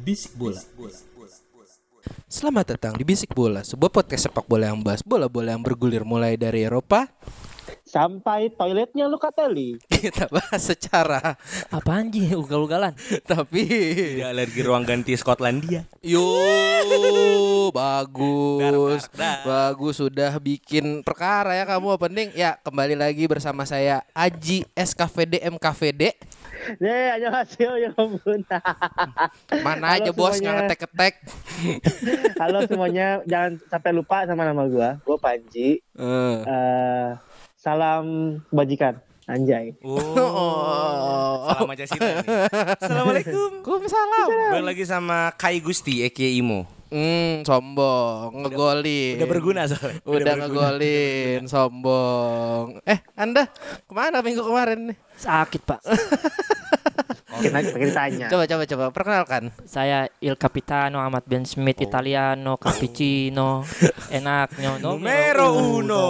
Bisik Bola. Selamat datang di Bisik Bola, sebuah podcast sepak bola yang bahas bola-bola yang bergulir mulai dari Eropa. Sampai toiletnya lu kateli. Kita bahas secara Apaan Ji? Ugal-ugalan. tapi Dia alergi ruang ganti Skotlandia. yo bagus. Dar, dar, dar. Bagus sudah bikin perkara ya kamu opening. Ya, kembali lagi bersama saya Aji SKVD MKVD. Nih, annyeonghaseyo ya ampun. Mana Halo aja bos nggak ngetek-ngetek. Halo semuanya, jangan sampai lupa sama nama gua. Gua Panji. Eh. Eh, salam kebajikan. Anjay. Oh. Salam aja sih. Assalamualaikum. Waalaikumsalam. Balik lagi sama Kai Gusti Eke Imo. Hmm, sombong, ngegolin. Udah berguna soalnya. Udah ngegolin, sombong. Eh, Anda ke mana minggu kemarin nih? Sakit pak. Makin tanya. Coba, coba, coba, perkenalkan. Saya Il Capitano Ahmad Ben Smith Italiano Cappuccino Enaknya Numero uno.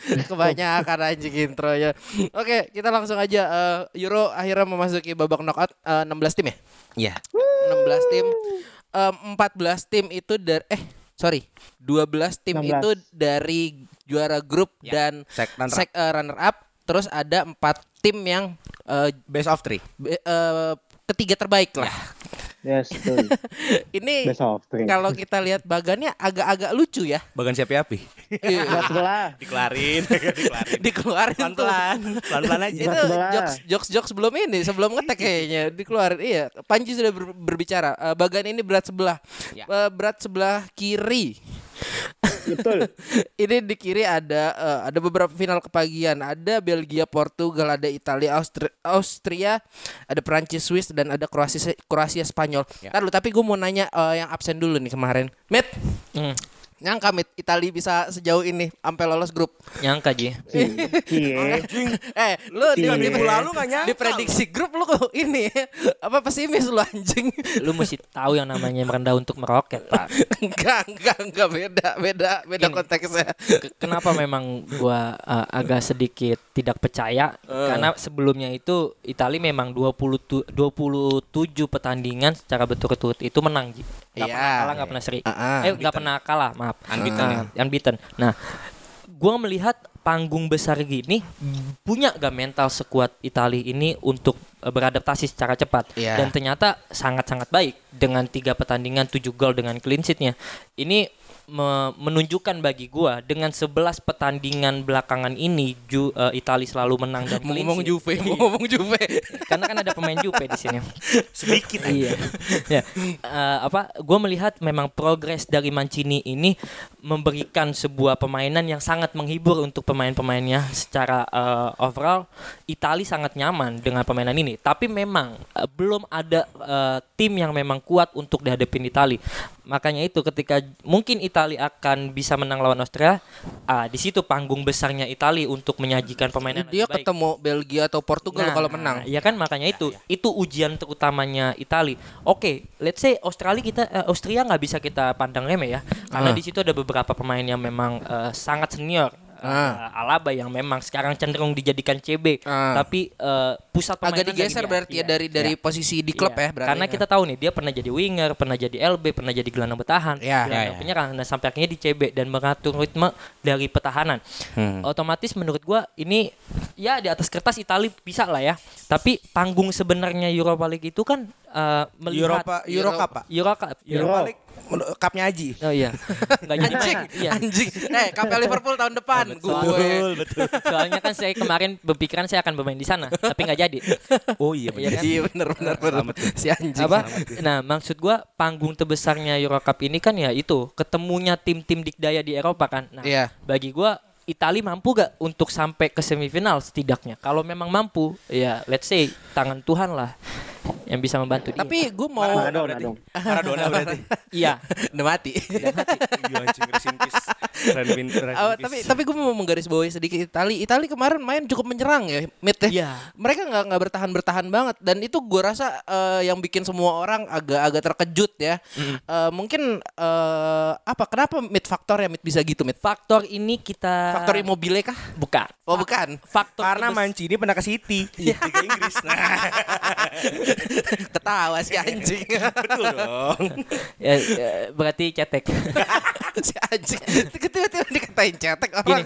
Kebanyakan anjing intronya. Oke, kita langsung aja. Eh, Euro akhirnya memasuki babak knockout eh, 16 tim ya? Iya. 16 tim. Em, 14 tim itu dari eh sorry, 12 tim 16. itu dari juara grup Ya, dan sek runner sek eh, runner up. Terus ada empat tim yang eh, Best of three. be- eh, ketiga terbaik lah. Yes, betul. Ini Best of three. kalau kita lihat bagannya agak-agak lucu ya. Bagan siapa api? Sebelah sebelah. Dikelarin, dikelarin. Dikeluarin. Pelan-pelan, pelan-pelan aja. Itu jokes jokes jokes sebelum ini, sebelum ngetek kayaknya dikeluarin. Iya, Panji sudah ber- berbicara. Eh, bagan ini berat sebelah. Ya. Eh, berat sebelah kiri. Betul. ini di kiri ada eh, ada beberapa final kepagian. Ada Belgia, Portugal, ada Italia, Austri- Austria, ada Prancis, Swiss dan ada Kroasia Kroasia Spanyol. Ya. Ntar lu, tapi gue mau nanya eh, yang absen dulu nih kemarin. Mit, Hmm, nyangka Mit Italia bisa sejauh ini sampai lolos grup. Nyangka Ji Cie. eh, lu di, Iya. Minggu lalu nggak nyangka di prediksi grup lu kok ini apa pesimis lu anjing? Lu mesti tahu yang namanya merendah untuk meroket pak enggak, enggak, enggak beda, beda, beda Gini. konteksnya. Ke- Kenapa memang gua uh, agak sedikit tidak percaya Karena sebelumnya itu Italia memang 20 tu- 27 pertandingan secara berturut-turut itu menang Ji Gak Iya. pernah kalah, gak pernah seri Ah, ah. Eh gak pernah kalah, maaf Unbeaten Ah, unbeaten. Nah, gua melihat panggung besar gini punya gak mental sekuat Italia ini untuk eh, beradaptasi secara cepat Iya. dan ternyata sangat-sangat baik dengan tiga pertandingan tujuh gol dengan clean sheet-nya. Ini me- menunjukkan bagi gua dengan 11 pertandingan belakangan ini ju, eh, Italia selalu menang dan Mau clean ngomong. Juve, mau ngomong Juve. Karena kan ada pemain Juve di sini. Sedikit aja. iya. ya. Eh, apa? Gue melihat memang progres dari Mancini ini memberikan sebuah permainan yang sangat menghibur untuk pemain-pemainnya secara eh, overall. Italia sangat nyaman dengan permainan ini. Tapi memang eh, belum ada eh, tim yang memang kuat untuk dihadapin Italia. Makanya itu ketika mungkin Italia akan bisa menang lawan Austria, ah, di situ panggung besarnya Italia untuk menyajikan permainan Dia baik. ketemu Belgia atau Portugal kalau menang. Ya kan makanya itu itu ujian terutamanya Italia. Oke, let's say Australia kita eh, Austria nggak bisa kita pandang remeh ya. Karena Ah. di situ ada beberapa pemain yang memang eh, sangat senior. Ah. Eh, Alaba yang memang sekarang cenderung dijadikan CB, Ah. tapi eh, pusat Agak permainan digeser dari dia. berarti ya Iya. dari dari posisi di klub ya Iya, berarti. Karena kita tahu nih dia pernah jadi winger, pernah jadi LB, pernah jadi gelandang bertahan, Iya, gelandang iya, iya. penyerang, dan sampai akhirnya di CB dan mengatur ritme dari pertahanan. Hmm. Otomatis menurut gua ini ya di atas kertas Italia bisa lah ya. Tapi panggung sebenarnya Europa League itu kan eh, melihat Europa Euro Cup, Pak. Euro Cup. Europa Euro. League men- cupnya Aji. Oh iya. Enggak jadi Anjing, main. Iya. anjing. Eh, KPL Liverpool tahun depan. gue. betul. Soalnya kan saya kemarin berpikiran saya akan bermain di sana, tapi nggak jadi. Oh iya, Iya kan? Iya benar benar benar. Si anjing. apa nah maksud gua panggung terbesarnya Euro Cup ini kan ya itu ketemunya tim-tim dikdaya di Eropa kan nah Iya. bagi gua Italia mampu gak untuk sampai ke semifinal setidaknya kalau memang mampu ya let's say tangan Tuhan lah yang bisa membantu dia Tapi gue mau Maradona dong. Maradona berarti. iya udah mati. Iya anjing Oh, tapi tapi gue mau menggarisbawahi sedikit Itali. Itali kemarin main cukup menyerang ya, mid ya. Iya. Mereka nggak nggak bertahan bertahan banget dan itu gue rasa eh, yang bikin semua orang agak-agak terkejut ya. Eh, mungkin eh, apa? Kenapa mid faktor ya mid bisa gitu mid? faktor ini kita Faktor immobile kah? bukan Oh bukan. faktor Karena Mancini pernah ke City, Liga Inggris. Nah, Ketawa si anjing. betul dong. ya, ya, berarti cetek si anjing. Tiba-tiba dikatain cetek Gini, orang.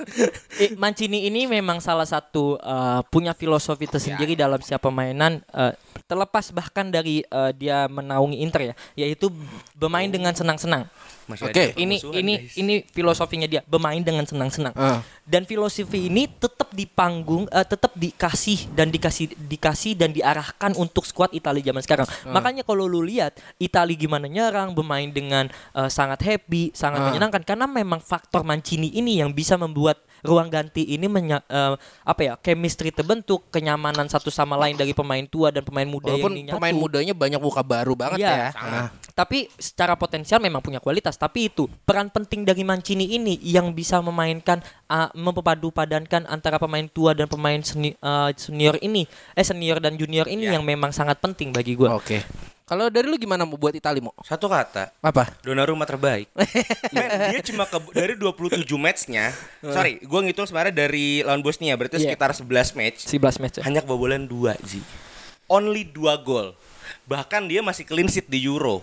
eh, Mancini ini memang salah satu eh, punya filosofi tersendiri dalam siapa mainan eh, terlepas bahkan dari eh, dia menaungi Inter ya, yaitu bermain dengan senang-senang. Oke. ada Ini ini guys. ini filosofinya dia bermain dengan senang-senang. Ah. Dan filosofi ini tetap di panggung, eh, tetap dikasih dan dikasih dikasih dan diarahkan untuk skuad Italia zaman sekarang. Makanya kalau lu lihat Italia gimana nyerang, bermain dengan eh, sangat happy, sangat Ah. menyenangkan karena memang faktor Mancini ini yang bisa membuat ruang ganti ini menya- eh, apa ya chemistry terbentuk, kenyamanan satu sama lain dari pemain tua dan pemain muda Walaupun yang dinyatu. pemain mudanya banyak muka baru banget Iya, ya. sangat. Tapi secara potensial memang punya kualitas. Tapi itu peran penting dari Mancini ini yang bisa memainkan uh, mempadu padankan antara pemain tua dan pemain seni- uh, senior ini, eh senior dan junior ini yang memang sangat penting bagi gue. Oke. Kalau dari lu gimana mau buat Itali mau? Satu kata, Apa? Donnarumma terbaik. Men, dia cuma ke, dari 27 matchnya. Sorry, gue ngitung sebenarnya dari lawan Bosnia berarti Iya. sekitar 11 match. 11 match. ya. Hanya kebobolan 2, Ji. Only 2 gol. Bahkan dia masih clean sheet di Euro.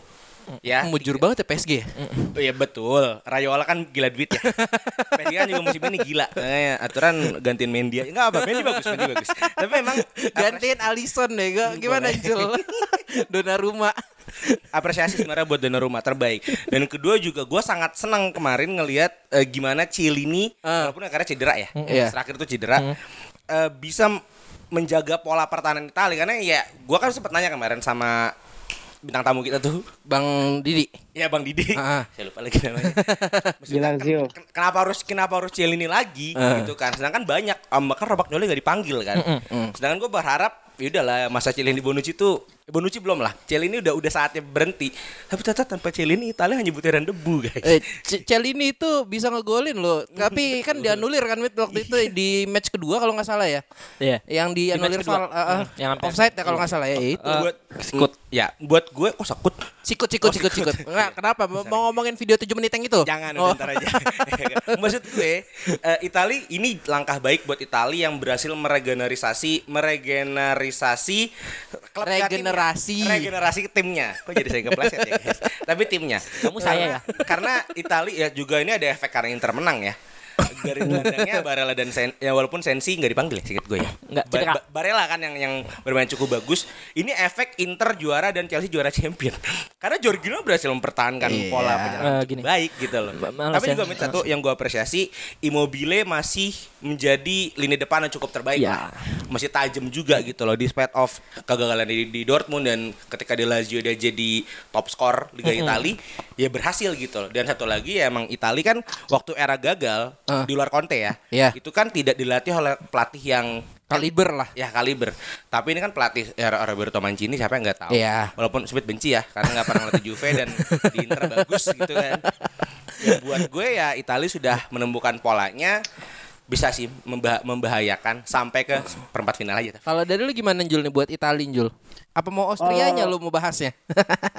Ya. Mujur banget ya PSG ya? Iya betul. Rayola kan gila duit ya. PSG kan juga musim ini gila. Eh, aturan gantiin Mendy. Enggak apa, Mendy bagus, Mendy bagus. Tapi memang Gantiin Alisson deh, gua- gimana. Jul? Donnarumma. apresiasi sebenarnya buat Donnarumma terbaik. Dan kedua juga gue sangat senang kemarin ngelihat eh, gimana Cielini Ah. walaupun karena cedera ya. Iya. Terakhir itu cedera eh, bisa m- menjaga pola pertahanan Italia karena ya gue kan sempat nanya kemarin sama bintang tamu kita tuh Bang Didi. ya Bang Didi Ah. saya lupa lagi namanya Maksudnya, Gilazio. ken- kenapa harus kenapa harus Cielini lagi Ah. gitu kan sedangkan banyak um, kan Robak Noli gak dipanggil kan sedangkan gue berharap ya udahlah masa Cielini Bonucci tuh Bonucci belum lah Cielini udah udah saatnya berhenti tapi ternyata tanpa Cielini Italia hanya butiran debu guys Eh, C- Celini itu bisa ngegolin loh. Tapi kan dianulir kan Mit, waktu itu di match kedua kalau nggak salah ya. Iya. Yang dianulir match kedua. VAR, uh, uh, yang offside ya kalau nggak salah ya. ya itu. buat sekut ya buat gue kok sekut Sikut, sikut, Oh, sikut, sikut. sikut. Enggak, kenapa? Mau mau ngomongin video 7 menit yang itu? jangan Oh. ntar aja maksud gue eh, Itali ini langkah baik buat Itali yang berhasil meregenerisasi meregenerisasi klub Regenerasi. Timnya. regenerasi timnya. Kok jadi saya kepleset ya guys tapi timnya. Kamu saya ya? karena Itali ya juga ini ada efek karena Inter menang ya dari gelandangnya Barella dan Sen, ya walaupun Sensi nggak dipanggil ya singkat gue ya. Nggak, cedera. Barella kan yang yang bermain cukup bagus. Ini efek Inter juara dan Chelsea juara champion. Karena Jorginho berhasil mempertahankan Iya. pola penyerang Eh, cukup gini. baik gitu loh. Ma- males Tapi ya. juga satu yang gue apresiasi Immobile masih menjadi lini depan yang cukup terbaik Iya. lah. Masih tajam juga gitu loh despite of kegagalan di, di Dortmund dan ketika di Lazio dia jadi top skor Liga Italia ya berhasil gitu loh. Dan satu lagi ya emang Italia kan waktu era gagal Ah. di luar Conte ya. Iya. Itu kan tidak dilatih oleh pelatih yang Kaliber lah. ya kaliber. Tapi ini kan pelatih ya, Roberto Mancini siapa yang nggak tahu. Iya. Walaupun Smith benci ya karena nggak pernah ngelatih Juve dan di Inter bagus gitu kan. Ya, buat gue ya Italia sudah menemukan polanya bisa sih membah- membahayakan sampai ke perempat final aja. Kalau dari lu gimana Jul nih buat Itali Jul? Apa mau Austrianya Oh. lu mau bahasnya?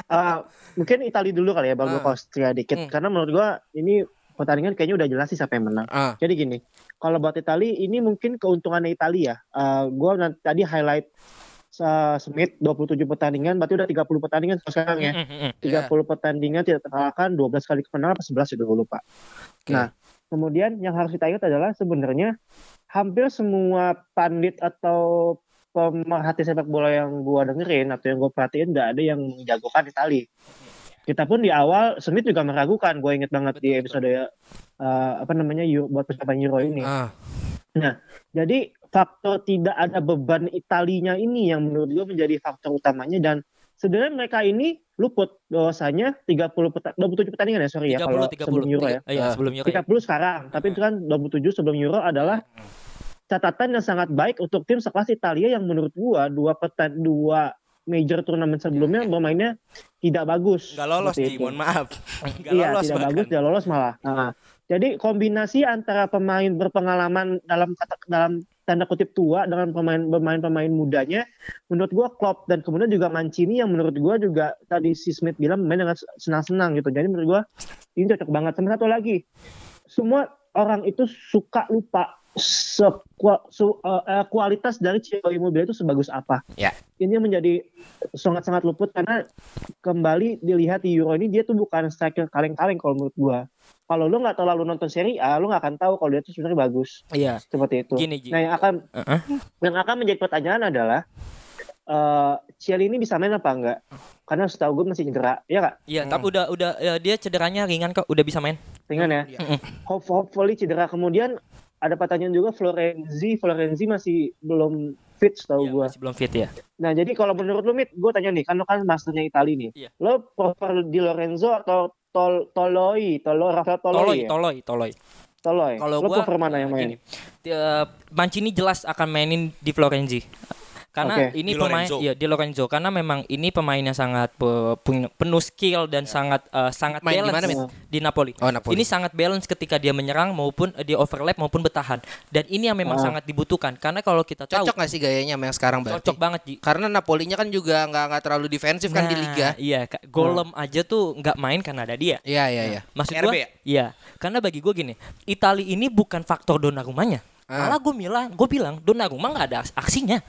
Ah, mungkin Italia dulu kali ya, baru ke Austria dikit. Hmm. Karena menurut gua ini pertandingan kayaknya udah jelas sih siapa yang menang. Ah. Jadi gini, kalau buat Italia ini mungkin keuntungannya Italia. Uh, gua nanti, tadi highlight uh, Smith 27 pertandingan, berarti udah 30 pertandingan sekarang ya. 30 pertandingan tidak terkalahkan, 12 kali kemenangan apa 11 itu gue lupa. Oke. Nah, kemudian yang harus kita ingat adalah sebenarnya hampir semua pandit atau pemerhati sepak bola yang gua dengerin atau yang gue perhatiin nggak ada yang menjagokan Italia. Kita pun di awal Smith juga meragukan. Gue inget banget di episode eh, apa namanya Euro, buat persiapan Euro ini. Ah, Jadi faktor tidak ada beban Italinya ini yang menurut gue menjadi faktor utamanya dan sebenarnya mereka ini luput bahwasanya 30 peta, 27 pertandingan ya sorry ya 30 kalau 30 sebelum Euro ya. Tiga- Iya, Ah. sebelum Euro. ya. 30 sekarang, tapi itu kan 27 sebelum Euro adalah catatan yang sangat baik untuk tim sekelas Italia yang menurut gua dua petan dua major turnamen sebelumnya bermainnya tidak bagus. Nggak lolos itu. mohon maaf. Nggak iya, lolos tidak bahkan. bagus, tidak lolos malah. Nah, jadi kombinasi antara pemain berpengalaman dalam kata dalam tanda kutip tua dengan pemain pemain pemain mudanya, menurut gua Klopp dan kemudian juga Mancini yang menurut gua juga tadi si Smith bilang main dengan senang-senang gitu. Jadi menurut gua ini cocok banget. Sama satu lagi, semua orang itu suka lupa sekua- su- eh, kualitas dari Ciro Immobile itu sebagus apa. Ya. Ini menjadi sangat-sangat luput karena kembali dilihat di Euro ini dia tuh bukan striker kaleng-kaleng kalau menurut gua. Kalau lu nggak terlalu nonton Serie A, lu nggak akan tahu kalau dia tuh sebenarnya bagus Iya. seperti itu. Gini, Ji. Nah yang akan Heeh. yang akan menjadi pertanyaan adalah eh Ciel ini bisa main apa enggak? Karena setahu gue masih cedera, ya kak? Iya, tapi udah udah ya, dia cederanya ringan kok, udah bisa main. Ringan ya. Iya. Hope, hopefully cedera kemudian ada pertanyaan juga Florenzi, Florenzi masih belum fit setahu Iya, gua. masih belum fit ya. Nah jadi kalau menurut lu Mit, gue tanya nih, kan lu kan masternya Itali nih. Iya. Lo prefer Di Lorenzo atau Tol Toloi, Tolo Rafael Toloi, Toloi, ya? toloi, toloi. Toloi. Kalau gua prefer mana yang gini, main? eh, Mancini jelas akan mainin di Florenzi. Karena Oke. ini Di pemain Lorenzo. ya di Lorenzo karena memang ini pemain yang sangat pe- punya- penuh skill dan sangat eh, sangat Main di balance mana, Mit? di Napoli. Oh, Napoli. Ini sangat balance ketika dia menyerang maupun eh, dia overlap maupun bertahan. Dan ini yang memang Ah. sangat dibutuhkan karena kalau kita tahu Cocok nggak sih gayanya sama yang sekarang berarti? cocok banget Ji. Karena Napolinya kan juga nggak nggak terlalu defensif kan di Nah, liga. Iya. Golem aja tuh nggak main karena ada dia. Iya iya iya. Maksud RB gua, ya? iya. Karena bagi gue gini, Itali ini bukan faktor Donnarumma-nya. Ah. Malah gue bilang, gue bilang Donnarumma nggak ada aks- aksinya.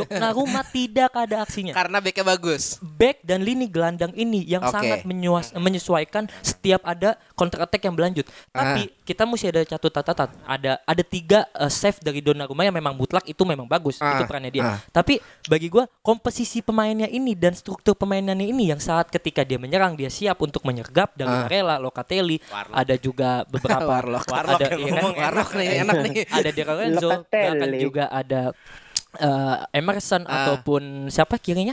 Donnarumma tidak ada aksinya. Karena backnya bagus. Back dan lini gelandang ini yang Oke. sangat menyuas- menyesuaikan setiap ada counter attack yang berlanjut. Tapi kita mesti ada satu catatan. Ada ada tiga uh, save dari Donnarumma yang memang mutlak itu memang bagus. Ah, Itu perannya dia. ah. Tapi bagi gua komposisi pemainnya ini dan struktur pemainannya ini yang saat ketika dia menyerang dia siap untuk menyergap dari Ah. Varela, Locatelli, Warlock. ada juga beberapa Warlock. Warlock ada yang kan? ngomong Warlock nih enak nih. ada Di Lorenzo, bahkan juga ada eh, Emerson Ah. ataupun siapa kirinya?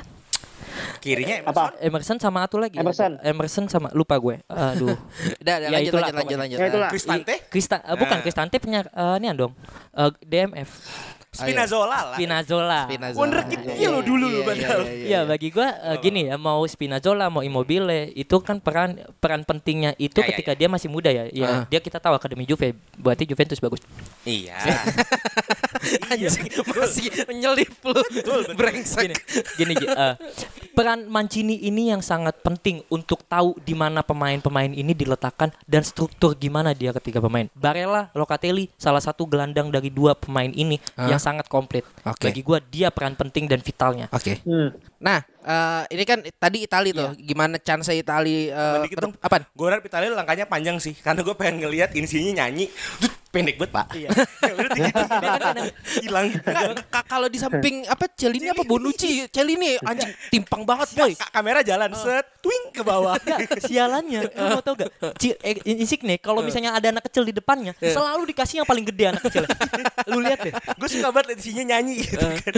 Kirinya Emerson. Apa? Emerson sama atu lagi. Emerson. Emerson sama lupa gue. Aduh. Udah, Ya, lanjut, itulah lanjut, lanjut, lanjut. Ya, itulah. Cristante. Krista eh, bukan Nah. Cristante punya eh, ini dong. Eh, DMF. Spinazzola lah. Spinazzola. Spinazzola. Wonderkid Iya, lo dulu iya, lo iya, padahal. iya, iya, Iya bagi gua eh, gini ya mau Spinazzola mau Immobile itu kan peran peran pentingnya itu Ya, ya, ketika dia masih muda ya. Ya Ah. dia kita tahu akademi Juve berarti Juventus bagus. Iya. Anjing, masih menyelip lu. Brengsek. Gini, gini eh, peran Mancini ini yang sangat penting untuk tahu di mana pemain-pemain ini diletakkan dan struktur gimana dia ketika pemain. Barella, Locatelli salah satu gelandang dari dua pemain ini Ah. yang sangat komplit. Oke. Bagi gua dia peran penting dan vitalnya. Oke. Hmm. Nah, eh, ini kan tadi Itali tuh. Gimana chance Itali dong. apaan? Gue harap Italia langkahnya panjang sih, karena gue pengen ngelihat insinya nyanyi, Dut, pendek banget pak. Iya. Berarti gitu. hilang. Kalau di samping apa Celini apa Bonucci? Celini anjing timpang banget, boy. Ka- kamera jalan set, twing ke bawah. Sialannya, lu mau tau gak? Eh, Insigne kalau misalnya ada anak kecil di depannya, selalu dikasih yang paling gede anak kecil. lu lihat deh. gue suka banget liat insinya nyanyi gitu kan.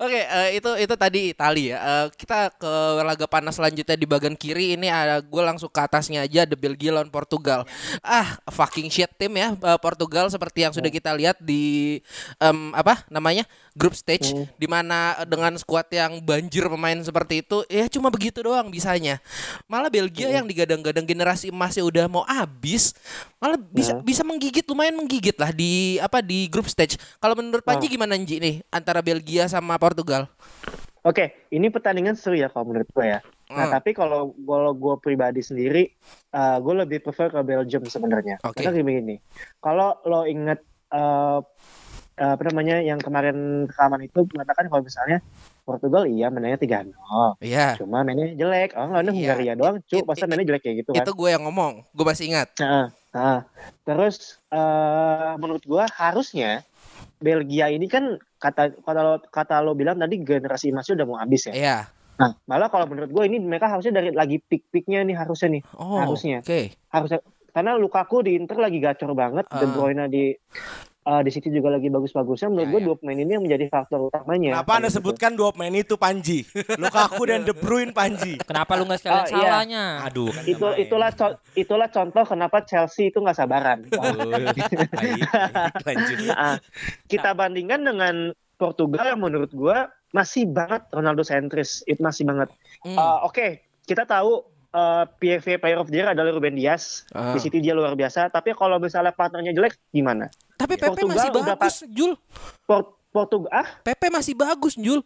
Oke, eh, itu itu tadi Itali ya. Eh, kita ke laga panas selanjutnya di bagian kiri ini ada gue langsung ke atasnya aja ada Belgia lawan Portugal. Ah, fucking shit tim ya eh, Portugal seperti yang sudah kita lihat di em, apa namanya? grup stage di mana eh, dengan skuad yang banjir pemain seperti itu ya cuma begitu doang bisanya. Malah Belgia yang digadang-gadang generasi emasnya udah mau habis, malah bisa bisa menggigit lumayan menggigit lah di apa di grup stage. Kalau menurut Panji gimana Nji nih antara Belgia sama Portugal? Oke, ini pertandingan seru ya kalau menurut gue ya. Nah, Hmm. tapi kalau kalau gue pribadi sendiri, uh, gue lebih prefer ke Belgium sebenarnya. Oke. Karena begini, kalau lo inget uh, uh, apa namanya yang kemarin rekaman itu mengatakan kalau misalnya Portugal iya mainnya 3-0. Iya. Cuma mainnya jelek. Oh, enggak, Iya. Hungaria doang, It- cu, masa it- mainnya jelek kayak gitu kan. Itu gue yang ngomong, gue masih ingat. Nah, nah. terus eh menurut gua harusnya Belgia ini kan kata kata lo kata lo bilang tadi generasi emasnya udah mau habis ya. Iya. Nah, malah kalau menurut gue ini mereka harusnya dari lagi peak-peaknya nih harusnya nih, Oh, harusnya. Oke. harusnya karena Lukaku di Inter lagi gacor banget, De Ah. Bruyne di uh, di City juga lagi bagus-bagusnya. Menurut Ya, gue ya. dua pemain ini yang menjadi faktor utamanya. Kenapa Anda gitu. sebutkan dua pemain itu Panji? Lukaku dan De Bruyne Panji. Kenapa lu nggak sekalian Oh, iya. salahnya? Aduh, kan Itu itulah co- itulah contoh kenapa Chelsea itu nggak sabaran. Betul. Baik, baik, lanjut. Ah, kita bandingkan dengan Portugal yang menurut gua masih banget Ronaldo sentris. Itu masih banget. Hmm. Uh, Oke, kita tahu uh, PFA Player of the Year adalah Ruben Dias. Ah. Di City dia luar biasa. Tapi kalau misalnya partnernya jelek, gimana? Tapi Pepe Portugal masih udah bagus, Jul. Port Portugal ah Pepe masih bagus, Jul.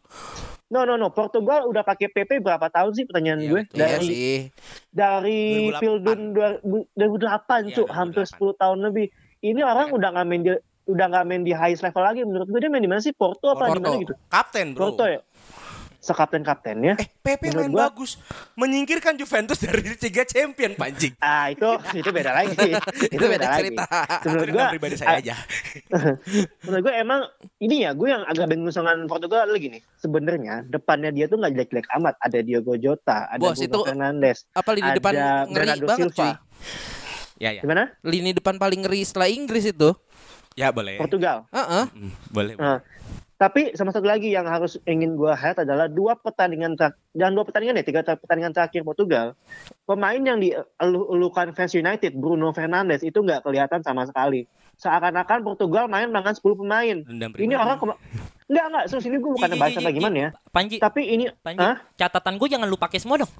no no no Portugal udah pakai PP berapa tahun sih pertanyaan Iya, gue betul. Iya dari sih. dari 2008. Pildun 2008 Iya, cuk hampir 2008. 10 tahun lebih ini orang udah nggak main di udah nggak main di highest level lagi menurut gue dia main di mana sih Porto apa di mana Porto. gitu Kapten, bro. Porto ya sekapten kaptennya Eh, Menurut main gua- bagus. Menyingkirkan Juventus dari Liga Champion, Panji. ah itu itu beda lagi itu beda lagi cerita. menurut Itu gue dendam pribadi saya aja. menurut gue emang ini ya gue yang agak bingung dengan Portugal adalah gini sebenarnya depannya dia tuh nggak jelek-jelek amat ada Diogo Jota ada Bos, Bruno itu Fernandes Apa lini Ada depan ngeri Bernardo banget, Silva. cuy. Ya, ya. gimana Lini depan paling ngeri setelah Inggris itu. Ya, boleh. Portugal Heeh. Hmm, boleh. Nah, tapi sama satu lagi yang harus ingin gue highlight adalah dua pertandingan dan dua pertandingan ya tiga pertandingan terakhir Portugal. Pemain yang dielu-elukan fans United Bruno Fernandes itu nggak kelihatan sama sekali. Seakan-akan Portugal main dengan 10 pemain. Ini orang kema- nggak nggak terus ini gue bukan Ji, ji, bahas ji, apa ji, gimana ya. Panji, tapi ini Panji, Hah? catatan gue jangan lu pakai semua dong.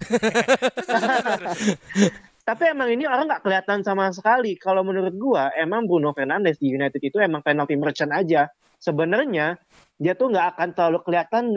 tapi emang ini orang nggak kelihatan sama sekali. Kalau menurut gua emang Bruno Fernandes di United itu emang penalty merchant aja sebenarnya dia tuh nggak akan terlalu kelihatan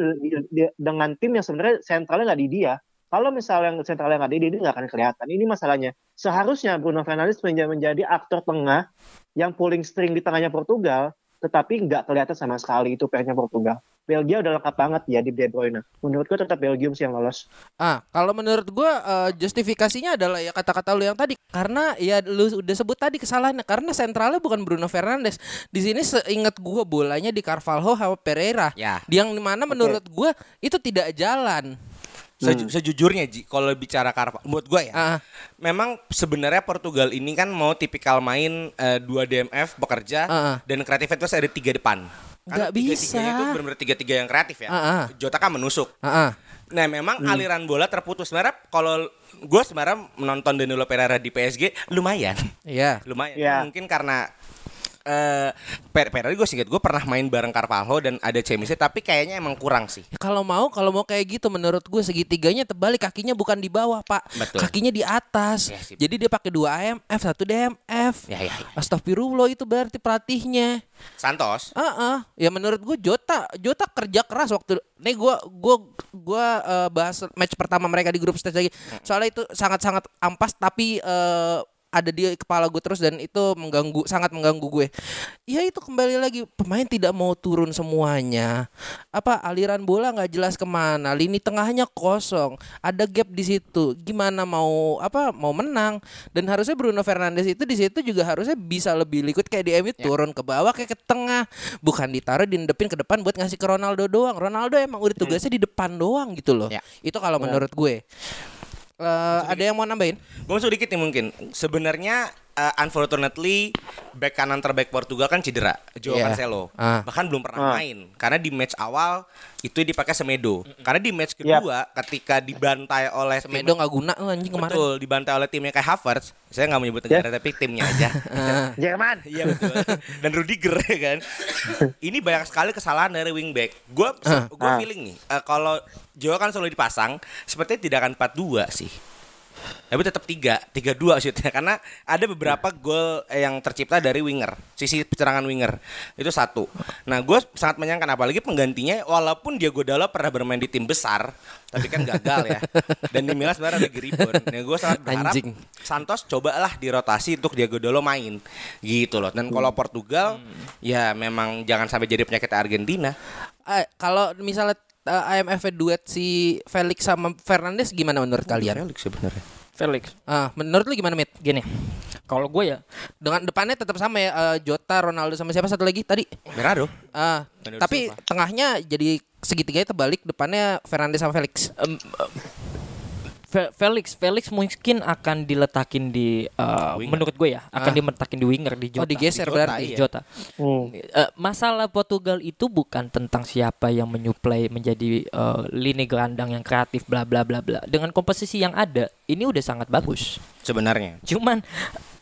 dengan tim yang sebenarnya sentralnya nggak di dia. Kalau misalnya yang sentralnya nggak di dia dia nggak akan kelihatan. Ini masalahnya. Seharusnya Bruno Fernandes menjadi aktor tengah yang pulling string di tengahnya Portugal tetapi nggak kelihatan sama sekali itu PR-nya Portugal. Belgia udah lengkap banget ya di De Bruyne. Menurut gua tetap Belgium sih yang lolos. Ah, kalau menurut gua eh, justifikasinya adalah ya kata-kata lu yang tadi karena ya lu udah sebut tadi kesalahannya karena sentralnya bukan Bruno Fernandes. Di sini seingat gua bolanya di Carvalho sama Pereira. Ya. Yang di mana menurut gua itu tidak jalan. Seju- sejujurnya Ji, kalau bicara Carvalho, buat gue ya, Ah, memang sebenarnya Portugal ini kan mau tipikal main eh, dua DMF bekerja Ah, ah. dan kreativitas ada tiga depan. Karena Nggak tiga-tiganya bisa. itu benar-benar tiga-tiga yang kreatif ya. Ah, ah. Jota kan menusuk. ah, ah. Nah memang aliran bola terputus. Sebenarnya kalau gue sebenarnya menonton Danilo Pereira di PSG lumayan, Iya. lumayan. Iya. Mungkin karena eh Per Pereira gue singkat gue pernah main bareng Carvalho dan ada Chemistry tapi kayaknya emang kurang sih. Ya, Kalau mau, kalau mau kayak gitu menurut gue segitiganya terbalik kakinya bukan di bawah pak, Betul. kakinya di atas. Iya sih. Jadi dia pakai dua AMF, satu DMF. Ya ya. ya. Astagfirullah itu berarti pelatihnya. Santos. Ah, ah. ya menurut gue Jota, Jota kerja keras waktu. Nih gue gue gue eh, bahas match pertama mereka di grup stage lagi. Soalnya itu sangat-sangat ampas tapi eh, ada di kepala gue terus dan itu mengganggu sangat mengganggu gue. Ya itu kembali lagi pemain tidak mau turun semuanya. Apa aliran bola nggak jelas ke mana, lini tengahnya kosong, ada gap di situ. Gimana mau apa mau menang? Dan harusnya Bruno Fernandes itu di situ juga harusnya bisa lebih liquid kayak di MU turun ke bawah kayak ke tengah, bukan ditaruh diendepin ke depan buat ngasih ke Ronaldo doang. Ronaldo emang udah tugasnya di depan doang gitu loh. Ya. Itu kalau menurut gue. Eh, ada yang mau nambahin? Gue masuk dikit nih mungkin. Sebenarnya uh, unfortunately back kanan terbaik Portugal kan cedera, Joao Iya. Cancelo. Ah. Bahkan belum pernah Ah. main karena di match awal itu dipakai Semedo. Karena di match kedua ketika dibantai oleh Semedo nggak guna tuh anjing kemarin. Betul, dibantai oleh timnya kayak Havertz. Saya nggak menyebut negara tapi timnya aja. Jerman. Iya betul. Dan Rudiger ya kan. Ini banyak sekali kesalahan dari wingback. Gue gue Ah. feeling nih eh, kalau Joao kan selalu dipasang, sepertinya tidak akan 4-2 sih. Tapi tetap 3, 3-2 shootnya karena ada beberapa gol eh, yang tercipta dari winger, sisi pencerangan winger. Itu satu. Nah, gue sangat menyayangkan apalagi penggantinya walaupun Diego Dalot pernah bermain di tim besar, tapi kan gagal ya. Dan di Milan sebenarnya lagi rebound. Nah, gue sangat berharap Anjing. Santos cobalah dirotasi untuk Diego Dalo main gitu loh. Dan kalau Portugal ya memang jangan sampai jadi penyakit Argentina. Eh, kalau misalnya eh, IMF duet si Felix sama Fernandes gimana menurut kalian? Felix sebenarnya. Felix. Ah, menurut lu gimana, Mit? Gini, Kalau gue ya Dengan depannya tetap sama ya eh, Jota, Ronaldo sama siapa satu lagi tadi? Bernardo. Ah, Bernardo tapi Silva. tengahnya jadi segitiganya terbalik, depannya Fernandes sama Felix. em, Fe- Felix Felix mungkin akan diletakin di Winger. menurut gue ya akan Ah. diletakin di winger di Oh, Jota. digeser Di Jota, berarti. di. Jota. Hmm. Eh, masalah Portugal itu bukan tentang siapa yang menyuplai menjadi eh, lini gelandang yang kreatif bla bla bla bla. Dengan komposisi yang ada, ini udah sangat bagus. Sebenarnya. Cuman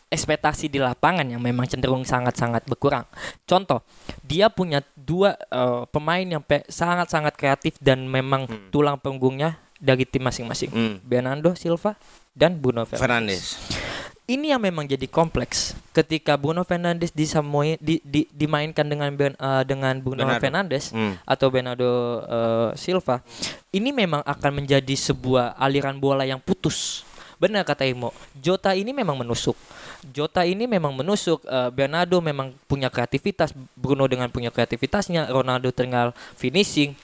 ekspektasi di lapangan yang memang cenderung sangat-sangat berkurang. Contoh, dia punya dua eh, pemain yang pe- sangat-sangat kreatif dan memang tulang punggungnya dari tim masing-masing. Hmm. Bernardo Silva dan Bruno Fernandes. Ini yang memang jadi kompleks ketika Bruno Fernandes disamoi, di, di- dimainkan dengan Ben- eh, dengan Bruno Bernardo. Fernandes Hmm. atau Bernardo eh, Silva. Ini memang akan menjadi sebuah aliran bola yang putus. Benar kata Imo, Jota ini memang menusuk. Jota ini memang menusuk. eh, Bernardo memang punya kreativitas, Bruno dengan punya kreativitasnya, Ronaldo tinggal finishing.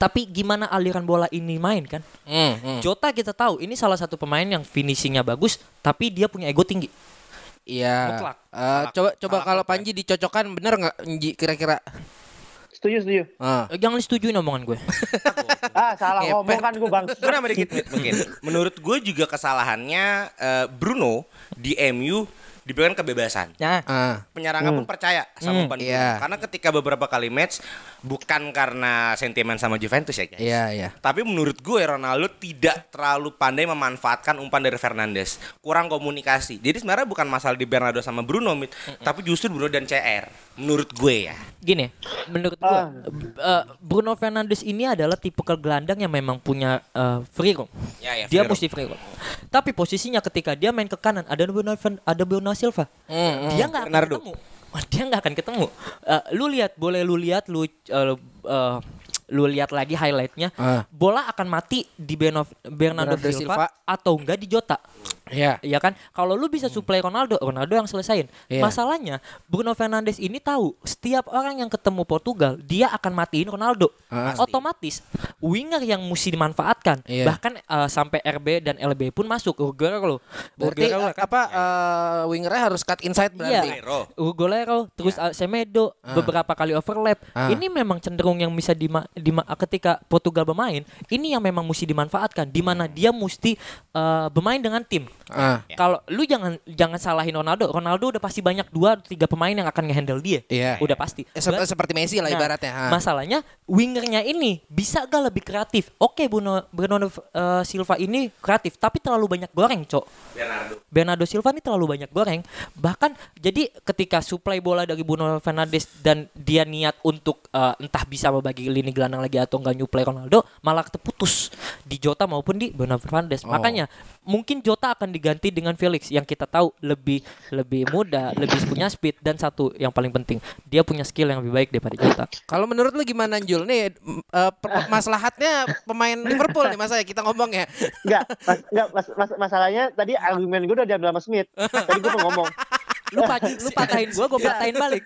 Tapi gimana aliran bola ini main kan? Hmm, hmm. Jota kita tahu ini salah satu pemain yang finishingnya bagus, tapi dia punya ego tinggi. Iya. Mutlak. Salah- coba coba kalau Panji dicocokkan bener nggak Nji kira-kira? Setuju, setuju. Ah. Eh, Jangan disetujuin omongan gue. Ah, salah ngomong kan gue bang. Gue nambah dikit mungkin. Menurut gue juga kesalahannya eh, Bruno di MU diberikan kebebasan. Nah, Ah. Penyerangnya pun percaya sama Hmm, umpan Bruno. iya. Karena ketika beberapa kali match bukan karena sentimen sama Juventus ya guys. Iya, iya. Tapi menurut gue Ronaldo tidak terlalu pandai memanfaatkan umpan dari Fernandes. Kurang komunikasi. Jadi sebenarnya bukan masalah di Bernardo sama Bruno, Mit, tapi justru Bruno dan CR. Menurut gue ya. gini, menurut gue Ah. eh, Bruno Fernandes ini adalah tipe gelandang yang memang punya eh, free roam. Ya, ya, dia free mesti free roam. Tapi posisinya ketika dia main ke kanan ada Bruno ada Bruno Silva. Hmm, Dia nggak akan ketemu. Wah, Dia nggak akan ketemu. Eh, lu lihat, boleh lu lihat, lu eh, eh, lu lihat lagi highlightnya. Ah. Bola akan mati di Beno- Bernardo, Bernardo Silva, Silva. atau enggak di Jota. Iya. Ya kan, kalau lu bisa supply Ronaldo, Ronaldo yang selesain. Iya. Masalahnya Bruno Fernandes ini tahu setiap orang yang ketemu Portugal dia akan matiin Ronaldo. Ah. Otomatis winger yang mesti dimanfaatkan. Iya. Bahkan eh, sampai RB dan LB pun masuk. Uguero Berarti Uguero eh, apa eh, wingernya harus cut inside berarti. Iya. Aguero. Ugolero, terus uh, Semedo, beberapa kali overlap. Ah. Ini memang cenderung yang bisa dima, dima- ketika Portugal bermain, ini yang memang mesti dimanfaatkan di mana dia mesti uh, bermain dengan tim. Ah. Kalau lu jangan jangan salahin Ronaldo. Ronaldo udah pasti banyak dua tiga pemain yang akan ngehandle dia. Iya. Udah pasti. Eh, sep- Berarti- seperti Messi lah Nah, ibaratnya. Ah. Masalahnya wingernya ini bisa gak lebih kreatif? Oke, Bruno Bruno uh, Silva ini kreatif, tapi terlalu banyak goreng, cok. Bernardo. Bernardo Silva ini terlalu banyak goreng. Bahkan jadi ketika supply bola dari Bruno Fernandes dan dia niat untuk eh, entah bisa membagi lini gelandang lagi atau enggak nyuplai Ronaldo, malah terputus di Jota maupun di Bruno Fernandes. Oh. Makanya mungkin Jota akan diganti dengan Felix yang kita tahu lebih lebih muda, lebih punya speed dan satu yang paling penting, dia punya skill yang lebih baik daripada Jota. Kalau menurut lu gimana Jul nih eh, per- maslahatnya pemain Liverpool nih masa ya kita ngomong ya. Enggak, mas, enggak mas, mas- masalahnya tadi argumen gue udah diambil sama Smith. Tadi gue pengen ngomong. Lu, pat- lu patahin gua, gua patahin balik.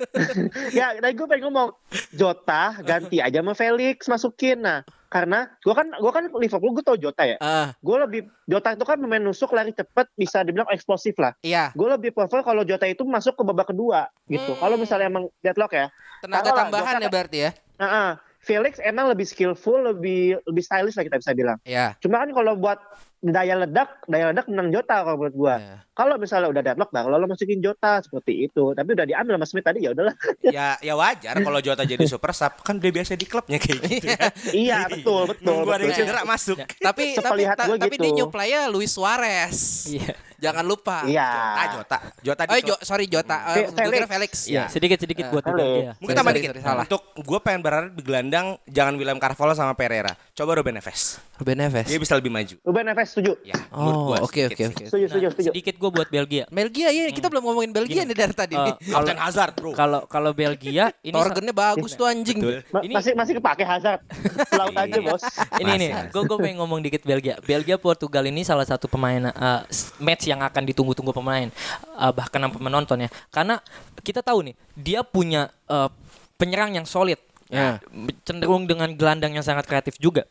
Ya, tadi gue pengen ngomong. Jota ganti aja sama Felix masukin. Nah, karena gue kan gue kan Liverpool gue tau Jota ya. Ah, Gue lebih Jota itu kan pemain nusuk lari cepet bisa dibilang eksplosif lah. iya, Gue lebih prefer kalau Jota itu masuk ke babak kedua gitu. Hmm. Kalau misalnya emang deadlock ya. tenaga Taruhlah, tambahan Jota ya berarti ya. Nah, ah, Felix emang lebih skillful, lebih lebih stylish lah kita bisa bilang. Iya. Cuma kan kalau buat daya ledak, daya ledak menang Jota kalau menurut gua. Iya. Kalau misalnya udah deadlock baru lo masukin Jota seperti itu. Tapi udah diambil sama Smith tadi ya udahlah. ya ya wajar kalau Jota jadi super sub kan udah biasa di klubnya kayak gitu ya. iya betul betul. Nunggu ada cedera masuk. Ya. Tapi tapi ta- gua tapi gitu. dia nyuplainya Luis Suarez. Iya. Jangan lupa. Iya. Ah Jota, Jota di Oh. Jo, sorry Jota. Fe- Eh, gua kira Felix. Iya. Sedikit-sedikit buat Felix. berbagi ya. Mungkin tambah dikit. salah. Untuk gue pengen berharap di gelandang jangan William Carvalho sama Pereira. Coba Ruben Neves. Ruben Neves. Dia bisa lebih maju. Ruben Neves setuju. Ya, Oh, oke oke sedikit. oke. Setuju setuju Nah, setuju. sedikit gue buat Belgia. Belgia ya, kita belum ngomongin Belgia nih dari tadi nih. Kapten Hazard, Bro. Kalau kalau Belgia ini Torgennya bagus tuh anjing. Betul. Ma- Ini- masih masih kepake Hazard. Laut aja Iya. bos. ini nih, gue gue pengen ngomong dikit Belgia. Belgia Portugal ini salah satu pemain eh, s- match yang akan ditunggu-tunggu pemain eh, bahkan sampai menonton ya. Karena kita tahu nih, dia punya eh, penyerang yang solid. Ya. Cenderung dengan gelandang yang sangat kreatif juga.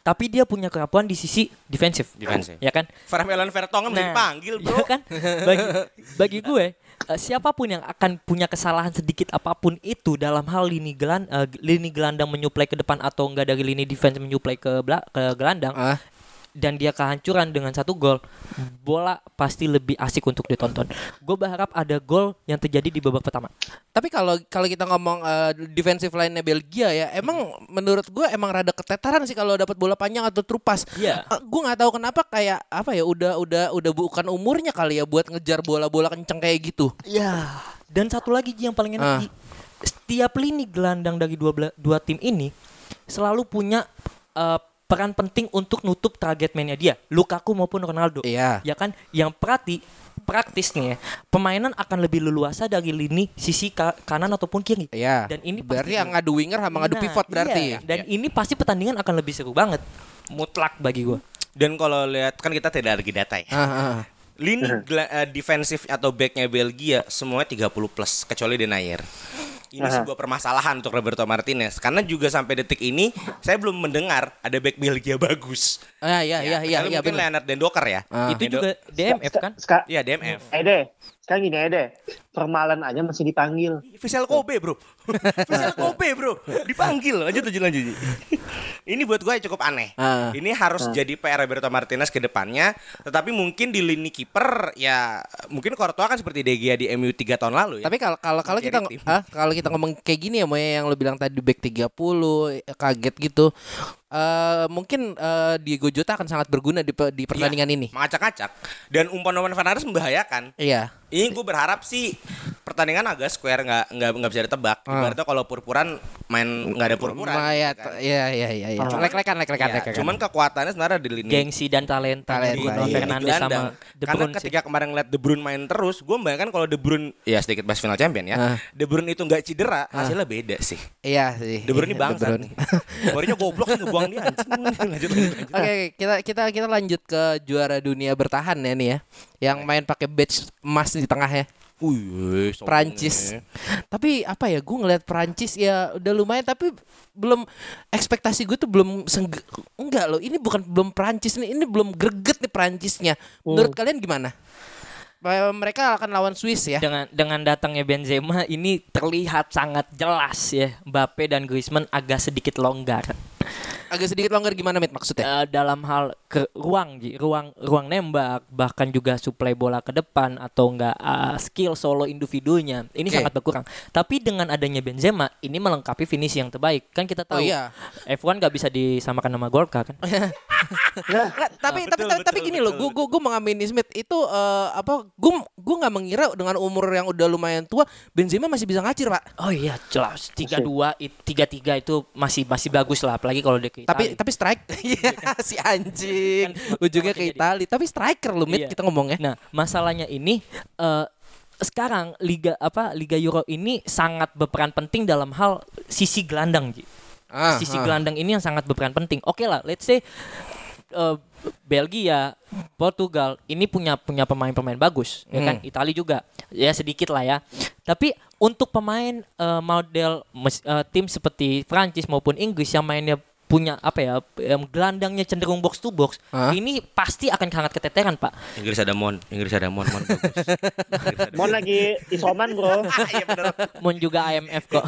Tapi dia punya kerapuan di sisi defensif. Defensif. Ya kan? Vermeulen Vertonghen mesti dipanggil, Bro. ya kan? Bagi bagi gue eh, siapa pun yang akan punya kesalahan sedikit apa pun itu dalam hal lini gelan eh, lini gelandang menyuplai ke depan atau enggak dari lini defense menyuplai ke bela- ke gelandang Ah. Dan dia kehancuran dengan satu gol, bola pasti lebih asik untuk ditonton. Gue berharap ada gol yang terjadi di babak pertama. Tapi kalau kalau kita ngomong eh, defensive line-nya Belgia ya, emang menurut gue emang rada ketetaran sih kalau dapat bola panjang atau trupas. Iya. gue nggak tahu kenapa kayak apa ya udah udah udah bukan umurnya kali ya buat ngejar bola-bola kenceng kayak gitu. Ya. Dan satu lagi yang paling enak. Ji. Setiap lini gelandang dari dua dua tim ini selalu punya eh, peran penting untuk nutup target man-nya dia, Lukaku maupun Ronaldo. Iya. Ya kan? Yang perhati praktis nih ya, permainan akan lebih leluasa dari lini sisi ka- kanan ataupun kiri. Iya. Dan ini berarti yang ngadu winger sama ngadu Nah, pivot berarti. iya. Dan ini pasti pertandingan akan lebih seru banget. Mutlak bagi gue. Dan kalau lihat kan kita tidak lagi data ya. Ah, ah. Lini gela- eh, defensif atau backnya Belgia semuanya 30 plus kecuali Denayer. Ini Aha. sebuah permasalahan untuk Roberto Martinez karena juga sampai detik ini saya belum mendengar ada back Belgia bagus. Ah, iya iya iya kecuali iya mungkin benar. Leonard dan Docker ya. Ah. Itu Indo- juga DMF kan? Iya DMF. Ede, sekarang gini Ede, Vermaelen aja masih dipanggil. Vissel Kobe bro. Vissel Kobe bro. Dipanggil. Lanjut lanjut lanjut. Ini buat gue cukup aneh. Ah. Ini harus jadi PR Roberto Martinez ke depannya Tetapi mungkin di lini kiper Ya mungkin Courtois kan seperti De Gea di MU 3 tahun lalu ya. Tapi kalau kalau kalau kita ah, kalau kita ngomong kayak gini ya Moya yang lo bilang tadi back 30 eh, kaget gitu. eh mungkin eh, Diego Jota akan sangat berguna di di pertandingan Iya, ini. Mengacak-acak. Dan umpan-umpan Fernandes membahayakan. Iya. Ini gue berharap sih pertandingan agak square nggak nggak nggak bisa ditebak. Ah. Ibaratnya kalau purpuran main nggak ada purpuran. Ya, gitu kan. iya iya iya iya. Ah. Lek-lekan lek-lekan Iya, lek-lekan. cuman kekuatannya sebenarnya di lini Gengsi dan talenta, Talenta, Bruno iya. Fernandes sama. De Karena Bruyne sih. ketika kemarin ngeliat De Bruyne main terus, gue membayangkan kalau De Bruyne ya sedikit bahas final champion ya. Ah. De Bruyne itu nggak cedera, hasilnya beda sih. Iya sih. De Bruyne Iya, De Bruyne. nih. Barunya goblok sih ngebuang dia anjing. Lanjut, lanjut, lanjut. Oke, kita kita kita lanjut ke juara dunia bertahan ya nih ya. Yang main pakai badge emas di tengah ya. Wih, Prancis. nih. Tapi apa ya, gue ngeliat Prancis ya udah lumayan tapi belum ekspektasi gue tuh belum sengge- enggak loh. Ini bukan belum Prancis nih, ini belum greget nih Prancisnya. Menurut kalian gimana? Mereka akan lawan Swiss ya. dengan dengan datangnya Benzema ini terlihat sangat jelas ya Mbappe dan Griezmann agak sedikit longgar Agak sedikit longgar gimana Mit maksudnya? Eh, dalam hal ke ruang Ji. ruang ruang nembak bahkan juga suplai bola ke depan atau enggak eh, skill solo individunya ini Oke. sangat berkurang tapi dengan adanya Benzema ini melengkapi finish yang terbaik kan kita tahu Oh, iya. F1 nggak bisa disamakan sama Gorka kan Nggak, tapi tapi betul, tapi, tapi betul, gini loh, betul, gue gue gue mengamini Smith itu eh, apa? Gue gue nggak mengira dengan umur yang udah lumayan tua, Benzema masih bisa ngacir pak. oh iya jelas tiga dua tiga tiga itu masih masih bagus lah apalagi kalau dia ke Tapi Itali. tapi strike, Iya, si anjing, Kan ujungnya ke makin jadi. Itali. Tapi striker lu Mit Iya. kita ngomongnya. Nah, masalahnya ini eh sekarang liga apa Liga Euro ini sangat berperan penting dalam hal sisi gelandang, Ji. Ah, sisi ah. gelandang ini yang sangat berperan penting. Oke lah, let's say eh, Belgia, Portugal ini punya punya pemain-pemain bagus, ya kan? Hmm. Itali juga, ya sedikit lah ya. Tapi untuk pemain eh, model mes- eh, tim seperti Prancis maupun Inggris yang mainnya punya apa ya em, gelandangnya cenderung box to box, Hah? ini pasti akan sangat keteteran pak. Inggris ada Mon, Inggris ada Mon, Mon ada Mon lagi isoman bro. Iya bener. Mon juga IMF kok.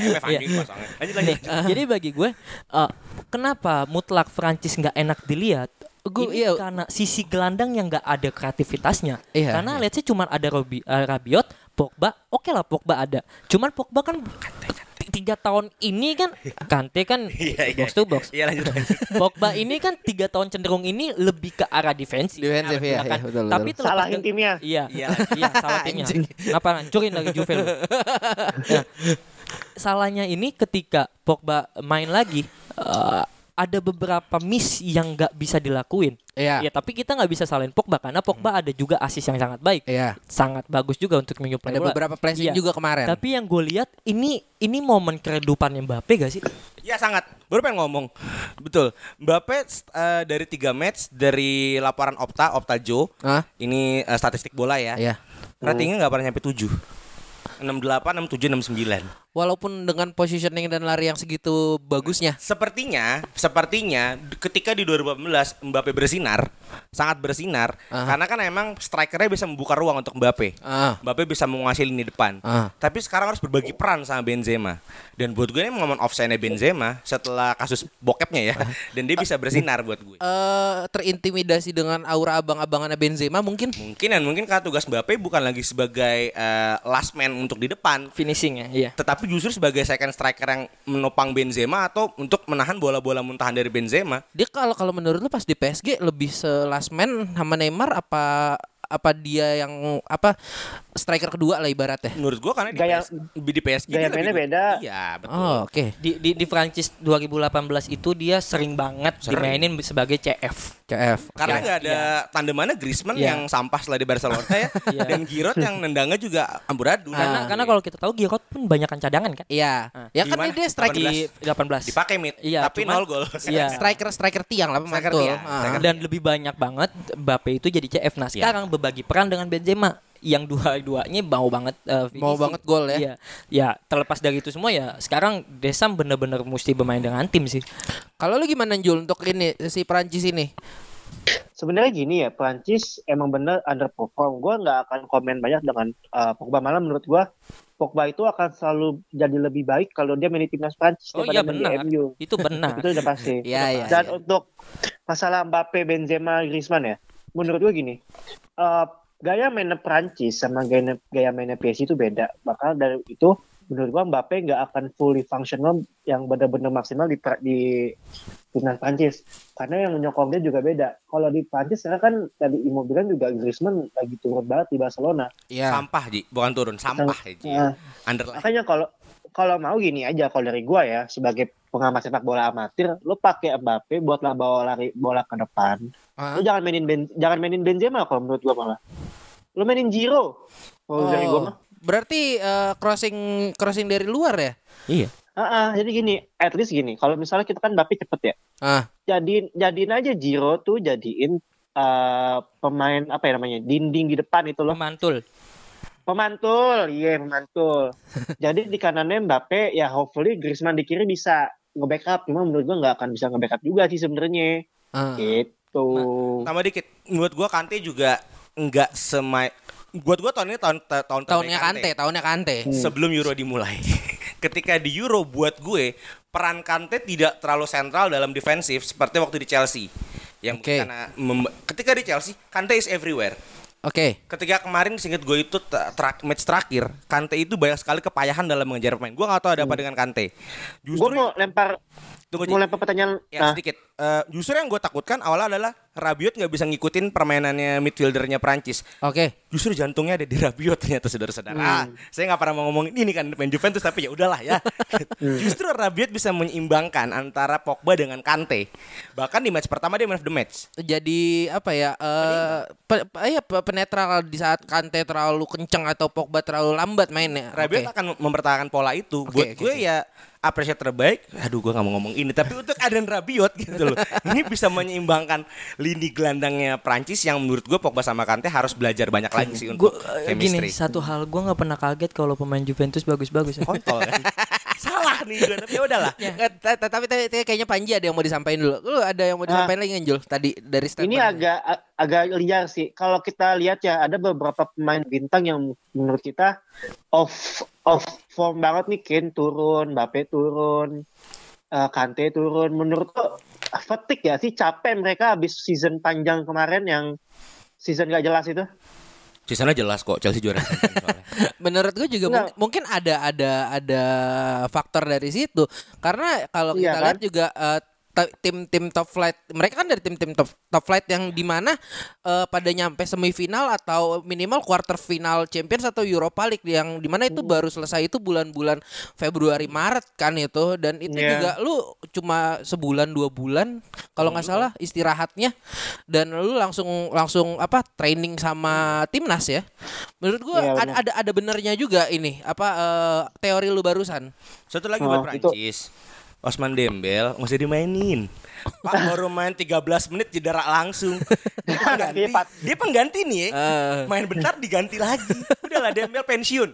Iya. anjing pasangnya. Lanjut. jadi bagi gue, eh, kenapa mutlak Prancis nggak enak dilihat? Gue- ini iya. karena sisi gelandang yang nggak ada kreativitasnya. Iya, karena iya. let's say cuma ada Robi, eh, Rabiot, Pogba, oke lah Pogba ada. Cuman Pogba kan tiga tahun ini kan Kante kan Iya, iya. box to box. Iya lanjut lanjut. Pogba ini kan tiga tahun cenderung ini lebih ke arah defensif. Defensif, iya, kan? iya, betul, betul. Tapi deng- timnya. Iya, Iya. iya, salah timnya. Ngapa hancurin lagi Juve lu? Nah, salahnya ini ketika Pogba main lagi eh, ada beberapa miss yang nggak bisa dilakuin. Iya. Ya, tapi kita nggak bisa salahin Pogba karena Pogba ada juga asis yang sangat baik. Iya. Sangat bagus juga untuk menyuplai Ada bola. beberapa pressing Iya. juga kemarin. Tapi yang gue lihat ini ini momen keredupannya Mbappe gak sih? Ya sangat. Baru pengen ngomong. Betul. Mbappe eh, dari tiga match dari laporan Opta, Opta Joe. Hah? Ini eh, statistik bola ya. Iya. Ratingnya nggak pernah nyampe 7. 68, 67, 69. Walaupun dengan positioning dan lari yang segitu bagusnya. Sepertinya, sepertinya ketika di 2018 Mbappe bersinar, sangat bersinar Ah. karena kan emang strikernya bisa membuka ruang untuk Mbappe. Ah. Mbappe bisa menguasai lini depan. Ah. Tapi sekarang harus berbagi peran sama Benzema. Dan buat gue ini momen offside Benzema setelah kasus bokepnya ya. Dan dia bisa bersinar buat gue. Eh terintimidasi dengan aura abang-abangannya Benzema mungkin. Mungkin dan mungkin karena tugas Mbappe bukan lagi sebagai eh, last man untuk di depan, finishing ya iya tetapi justru sebagai second striker yang menopang Benzema atau untuk menahan bola-bola muntahan dari Benzema. Dia kalau kalau menurut lu pas di PSG lebih se last man sama Neymar apa apa dia yang apa striker kedua lah ibaratnya. Menurut gua karena di, Gaya- PS, di PSG gaya dia lebih mainnya beda. Iya, betul. Oh, oke. di di di Prancis 2018 itu dia sering banget Sering. dimainin sebagai CF CF. Karena Iya, nggak ada tandemannya Griezmann Iya. yang sampah setelah di Barcelona ya, Iya. dan Giroud yang nendangnya juga amburadul. karena Ah. karena kalau kita tahu Giroud pun banyakan cadangan kan Iya. Ah. Ya kan Gimana? dia striker di 18 dipakai mid, Iya, tapi cuman- nol gol. Iya. striker striker tiang lah Striker tiang, Ah. dan lebih banyak banget Mbappe itu jadi CF. Nah, Iya. sekarang berbagi peran dengan Benzema yang dua-duanya mau banget eh, Mau banget gol ya. Iya. Ya, terlepas dari itu semua ya sekarang Desam bener-bener mesti bermain dengan tim sih. Kalau lu gimana Jul untuk ini si Prancis ini? Sebenarnya gini ya, Prancis emang bener underperform. Gue nggak akan komen banyak dengan uh, Pogba. Malah menurut gue, Pogba itu akan selalu jadi lebih baik kalau dia main di timnas Prancis Oh daripada iya main di benar. MU. Itu benar. Itu udah pasti. Iya, iya. Dan iya. untuk masalah Mbappe, Benzema, Griezmann ya, menurut gue gini, eh, gaya mainnya Prancis sama gaya, gaya mainnya PSG itu beda. Maka dari itu, menurut gue Mbappe nggak akan fully functional yang benar-benar maksimal di di timnas Prancis. Karena yang menyokong dia juga beda. Kalau di Prancis sekarang kan tadi Imo bilang juga Griezmann lagi turun banget di Barcelona. Iya. Sampah Ji, bukan turun, sampah ya Ji. Nah, Underline. makanya kalau kalau mau gini aja kalau dari gua ya sebagai pengamat sepak bola amatir, lo pakai Mbappe buat lah bawa lari bola ke depan. Ah. Lo jangan mainin ben, jangan mainin Benzema kalau menurut gua malah. Lo mainin Giro. Kalau dari gua Oh, mah. berarti eh, crossing crossing dari luar ya? Iya. Ah, ah, jadi gini, at least gini, kalau misalnya kita kan Mbappe cepet ya. Ah. Jadiin jadiin aja Giro tuh jadiin eh, pemain apa ya namanya? dinding di depan itu loh. Pemantul. Pemantul, iya pemantul. Jadi di kanannya Mbappe ya hopefully Griezmann di kiri bisa nge-backup. Cuma menurut gua nggak akan bisa nge-backup juga sih sebenarnya. Ah. Gitu. Tambah dikit, menurut gua Kante juga enggak semai buat gua tahun ini tahun ta- tahun Tahunnya terbaik Kante, tahunnya Kante. sebelum Euro dimulai. Ketika di Euro buat gue peran Kante tidak terlalu sentral dalam defensif seperti waktu di Chelsea. Yang Oke. karena ketika di Chelsea Kante is everywhere. Oke. Ketika kemarin singkat gue itu tra- tra- match terakhir, Kante itu banyak sekali kepayahan dalam mengejar pemain. Gue nggak tahu ada apa dengan Kante. Gue mau lempar Tunggu, mau lempar pertanyaan. Ya nah, sedikit. Eh, justru yang gue takutkan awalnya adalah Rabiot nggak bisa ngikutin permainannya midfieldernya Prancis. Oke. Justru jantungnya ada di Rabiot ternyata saudara-saudara. Ah, saya nggak pernah mau ngomongin ini kan main Juventus tapi ya udahlah ya. Justru Rabiot bisa menyeimbangkan antara Pogba dengan Kante. Bahkan di match pertama dia man of the match. Jadi apa ya? Eh pe- pe- pe- penetral di saat Kante terlalu kenceng atau Pogba terlalu lambat mainnya. Rabiot Oke. akan mempertahankan pola itu. Oke, Buat oke, gue oke. ya apresiat terbaik. Aduh, gue nggak mau ngomong ini. Tapi untuk Aden Rabiot gitu loh. Ini bisa menyeimbangkan lini gelandangnya Prancis yang menurut gue Pogba sama Kante harus belajar banyak lagi sih Gue untuk gini, chemistry. satu hal gue nggak pernah kaget kalau pemain Juventus bagus-bagus ya. Kontol kan. Salah nih gue, tapi ya udahlah. Ta- ta- tapi, tapi tapi kayaknya Panji ada yang mau disampaikan dulu. Lu ada yang mau Ah. disampaikan lagi Jul? Tadi dari statement. ini agak agak liar sih. Kalau kita lihat ya ada beberapa pemain bintang yang menurut kita off off form banget nih. Kane turun, Mbappe turun, eh, Kante turun. Menurut lo fatigue ya sih capek mereka habis season panjang kemarin yang season gak jelas itu. Di sana jelas kok Chelsea juara. Menurut gue juga Nggak. mung- mungkin ada ada ada faktor dari situ. Karena kalau Iya kita kan? lihat juga ta- tim-tim top flight. Mereka kan dari tim-tim top, top flight yang di mana eh, pada nyampe semifinal atau minimal quarter final Champions atau Europa League yang di mana itu baru selesai itu bulan-bulan Februari Maret kan itu. Dan itu Iya. juga lu cuma sebulan dua bulan kalau nggak salah istirahatnya. Dan lu langsung langsung apa training sama timnas ya. Menurut gua Iya, ada, ada ada benernya juga ini apa eh, teori lu barusan. Satu lagi Oh, buat itu- Prancis. Osman Dembel nggak usah dimainin. Pak baru main 13 menit cedera langsung. Dia pengganti, Iya, Pak. dia pengganti nih. Eh. Main bentar diganti lagi. Udahlah Dembel pensiun.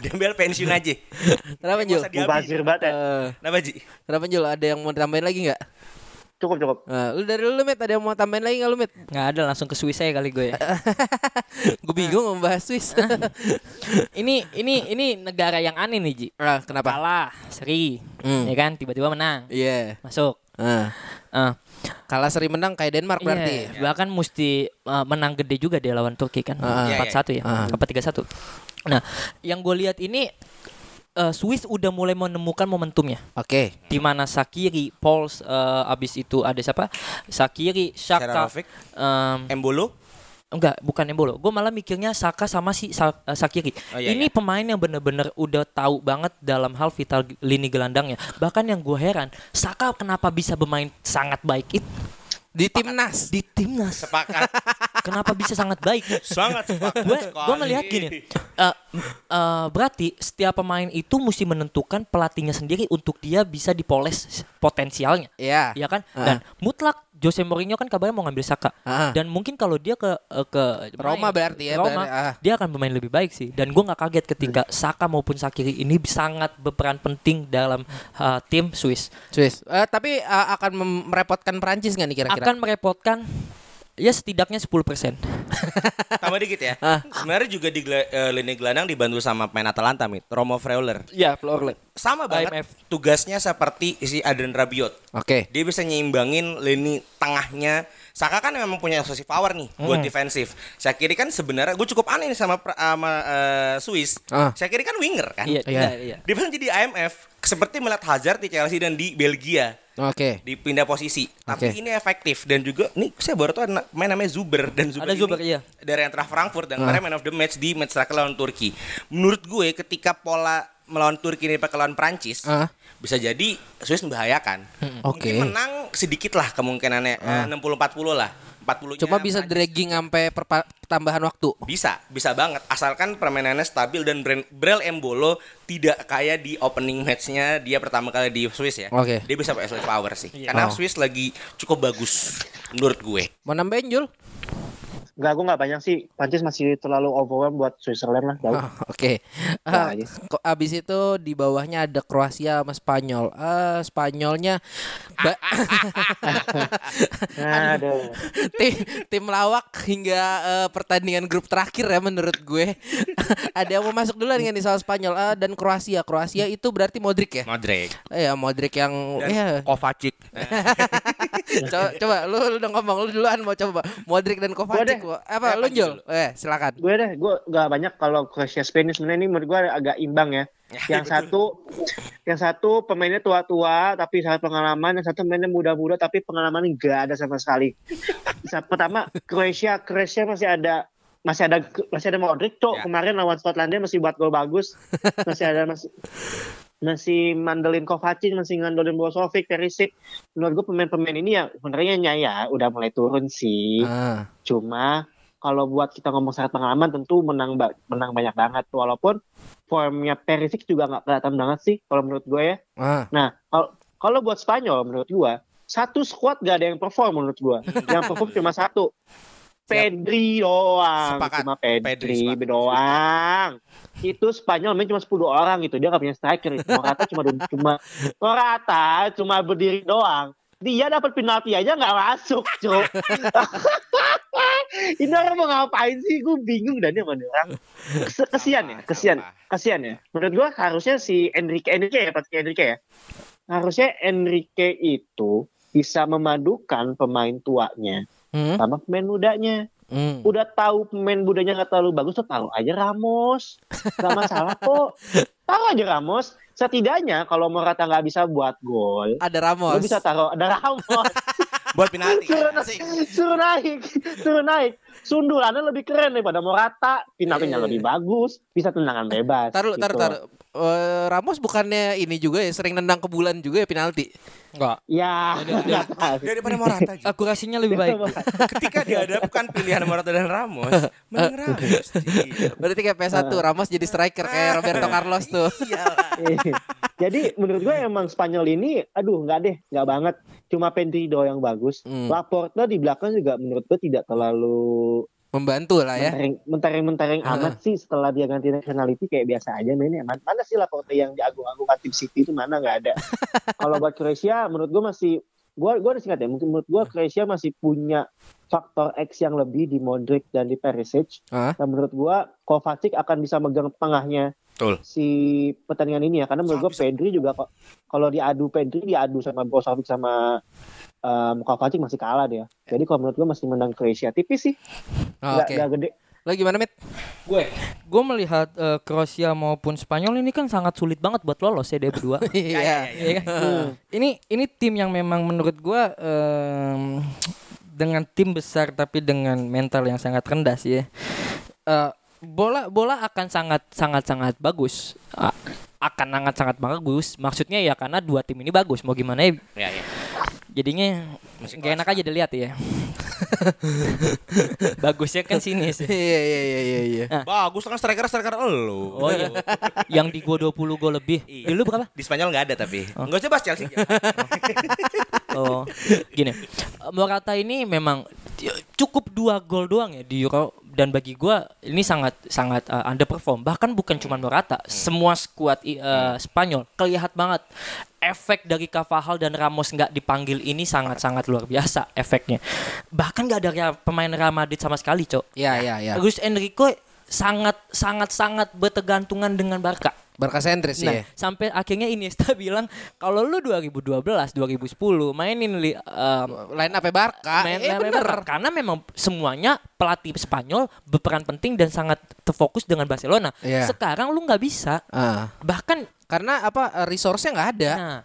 Dembel pensiun aja. Kenapa Jul? Mubazir banget ya. Eh, Kenapa Ji? kenapa Jul? Ada yang mau tambahin lagi nggak? Cukup cukup. Nah, lu dari lu Met ada yang mau tambahin lagi nggak lu Met? Nggak ada langsung ke Swiss aja kali gue ya. Gue bingung membahas Swiss. ini ini ini negara yang aneh nih Ji. ah, kenapa? Kalah, seri, Hmm. ya kan? Tiba-tiba menang, Iya. masuk. Ah. Ah, Kalah seri menang kayak Denmark berarti. Iya, bahkan mesti uh, menang gede juga dia lawan Turki kan. Ah. Iya, 4-1 ya. Ah. Apa 3-1. Nah, yang gue lihat ini uh, Swiss udah mulai menemukan momentumnya. Oke. Di mana Sakiri, Pauls, uh, abis itu ada siapa? Sakiri, Shaka, um, Embolo. enggak, bukan Embolo. Gue malah mikirnya Saka sama si Sa- uh, Sakiri. Oh, iya, ini iya. pemain yang bener-bener udah tahu banget dalam hal vital lini gelandangnya. Bahkan yang gue heran, Saka kenapa bisa bermain sangat baik itu Di timnas. di timnas. Sepakat. Kenapa bisa sangat baik? Sangat sepakat. gue gue ngelihat gini eh, eh, berarti setiap pemain itu mesti menentukan pelatihnya sendiri untuk dia bisa dipoles potensialnya Iya. ya kan Ah. dan mutlak Jose Mourinho kan kabarnya mau ngambil Saka Ah. dan mungkin kalau dia ke eh, ke Roma main, berarti ya, Roma, berarti, ah. dia akan bermain lebih baik sih dan gue nggak kaget ketika Saka maupun Sakiri ini sangat berperan penting dalam eh, tim Swiss Swiss. Eh, tapi eh, akan merepotkan Prancis nggak nih kira-kira? akan merepotkan ya setidaknya 10% Tambah dikit ya. Ah. Sebenarnya juga di eh, lini gelandang dibantu sama pemain Atalanta, Mit. Romo Freuler. ya Florlet Sama banget IMF. tugasnya seperti si Adrian Rabiot. Oke. Dia bisa nyimbangin lini tengahnya. Saka kan memang punya excessive power nih buat defensif. Saya kiri kan sebenarnya gue cukup aneh nih sama pra- sama eh, Swiss. Ah. Saya kiri kan winger kan. iya Iya. iya iya Dia jadi IMF seperti melihat Hazard di Chelsea dan di Belgia Oke. dipindah posisi. Tapi Oke. ini efektif dan juga nih saya baru tahu ada main namanya Zuber dan Zuber Ada Zuber, iya. dari Eintracht Frankfurt dan kemarin man of the match di match terakhir lawan Turki. Menurut gue ketika pola melawan Turki ini pakai lawan Prancis Ah. bisa jadi Swiss membahayakan. Oke. Mungkin menang sedikit lah kemungkinannya eh, 60-40 lah. 40 Cuma bisa dragging sampai perpa- tambahan waktu. bisa, bisa banget. Asalkan permainannya stabil dan Brel Embolo tidak kayak di opening matchnya dia pertama kali di Swiss ya. Oke. Dia bisa pakai Swiss power sih. Karena Oh. Swiss lagi cukup bagus menurut gue. Mau nambahin Jul? Enggak, gue nggak banyak sih. Prancis masih terlalu overwhelmed buat Switzerland lah. Ah, Oke. Ah, Wah, iya. ko- abis itu di bawahnya ada Kroasia sama Spanyol. Ah, Spanyolnya ba- Aduh. tim, tim lawak hingga eh, pertandingan grup terakhir ya menurut gue. ada yang mau masuk duluan nggak nih soal Spanyol Ah, dan Kroasia. Kroasia itu berarti Modric ya? Modric. Eh, ya Modric yang Dan ya. Kovacic. coba, coba lu lu udah ngomong lu duluan mau coba Modric dan Kovacic. Gua Apa Eh, lu apa Jul? Eh, silakan. gue deh, gue nggak banyak kalau Croatia Spain ini sebenarnya ini menurut gue agak imbang ya. Yang satu, yang satu pemainnya tua-tua tapi sangat pengalaman, yang satu pemainnya muda-muda tapi pengalaman nggak ada sama sekali. Pertama, Croatia, Croatia masih ada masih ada masih ada Modric cok Ya. kemarin lawan Skotlandia masih buat gol bagus masih ada masih masih mandelin Kovacic masih ngandelin Brozovic Perisic menurut gue pemain-pemain ini ya sebenarnya ya udah mulai turun sih Ah, Cuma kalau buat kita ngomong sangat pengalaman tentu menang ba- menang banyak banget walaupun formnya Perisic juga nggak kelihatan banget sih kalau menurut gue ya. ah. Nah kalau kalau buat Spanyol menurut gue satu squad gak ada yang perform menurut gue. yang perform cuma satu. Pedri doang, Sepakat. cuma Pedri, Pedri, sepakat. doang. Itu Spanyol main cuma 10 orang gitu, dia gak punya striker. Morata cuma cuma Morata cuma berdiri doang. Dia dapat penalti aja nggak masuk, cuk. ini orang mau ngapain sih? Gue bingung dan dia orang. Kes- Kesian ya, kesian, kesian ya. Menurut gue harusnya si Enrique, Enrique ya, Patrick Enrique ya. Harusnya Enrique itu bisa memadukan pemain tuanya Hmm, sama pemain mudanya. hmm. Udah tahu pemain mudanya nggak terlalu bagus, tuh taruh aja Ramos. Gak masalah kok. Taruh aja Ramos. Setidaknya kalau Morata nggak bisa buat gol, Ada lo Ramos. bisa taruh ada Ramos. Buat penalti. suruh, Asik. suruh naik, suruh naik. Sundulannya lebih keren daripada Morata, penaltinya Iya. lebih bagus, bisa tendangan bebas. Taruh, taruh, gitu. taruh. Eh, Ramos bukannya ini juga ya sering nendang ke bulan juga ya penalti. Enggak. Ya. Daripada Morata Ji. Akurasinya lebih baik. Ketika dihadapkan pilihan Morata dan Ramos, mending Ramos. Berarti kayak PS1 Ramos jadi striker kayak Roberto Carlos tuh. Iyalah. Iya. Jadi menurut gue emang Spanyol ini, aduh nggak deh, nggak banget. Cuma Pedri doang yang bagus. Hmm. Laporte di belakang juga menurut gue tidak terlalu Membantu lah ya. mentereng Heeh. amat sih setelah dia ganti nationality kayak biasa aja mainnya. Man- Mana sih Laporte yang diagung-agungkan tim City itu mana nggak ada. Kalau buat Kroasia menurut gue masih gua gua udah singkat ya mungkin menurut gua Kroasia masih punya faktor X yang lebih di Modric dan di Perisic. Hah? Dan menurut gua Kovacic akan bisa megang tengahnya Betul. si pertandingan ini ya karena menurut gue Pedri juga kok kalau diadu Pedri diadu sama Brozovic sama um, Kovacic masih kalah dia. Jadi kalau menurut gue masih menang Kroasia tipis sih, Oh, nggak Oke. nggak gede. Lo gimana, Mit? Gue gue melihat eh, Kroasia maupun Spanyol ini kan sangat sulit banget buat lolos ya dia berdua. Iya. Iya kan? Hmm. Ini ini tim yang memang menurut gua em, dengan tim besar tapi dengan mental yang sangat rendah sih ya. Eh, bola bola akan sangat sangat sangat bagus. Akan sangat sangat bagus. Maksudnya ya karena dua tim ini bagus. Mau gimana ya Ya, ya. Jadinya Masih gak enak aja dilihat ya. Bagusnya kan sini sih. Iya iya iya iya iya. Bagus kan striker striker elu. Oh iya. yang di gua 20 gol lebih. Iya. Di lu berapa? Di Spanyol nggak ada tapi. Nggak usah bahas Chelsea. Oh, gini. Morata ini memang cukup dua gol doang ya di Euro dan bagi gua ini sangat sangat uh, underperform. Bahkan bukan cuma Morata, semua skuad uh, Spanyol kelihatan banget efek dari Carvajal dan Ramos nggak dipanggil ini sangat sangat luar biasa efeknya. Bahkan nggak ada pemain Real Madrid sama sekali, Cok. Iya iya iya. Luis Enrique sangat sangat sangat bertergantungan dengan Barca. Barca sentris Nah, ya. sampai akhirnya Iniesta bilang kalau lu 2012, 2010 mainin li, um, Lain apa Barca? main, eh, bener. Barca. karena memang semuanya pelatih Spanyol berperan penting dan sangat terfokus dengan Barcelona. Iya. Sekarang lu nggak bisa. Ah, Bahkan karena apa? eh, Resource-nya nggak ada. nah,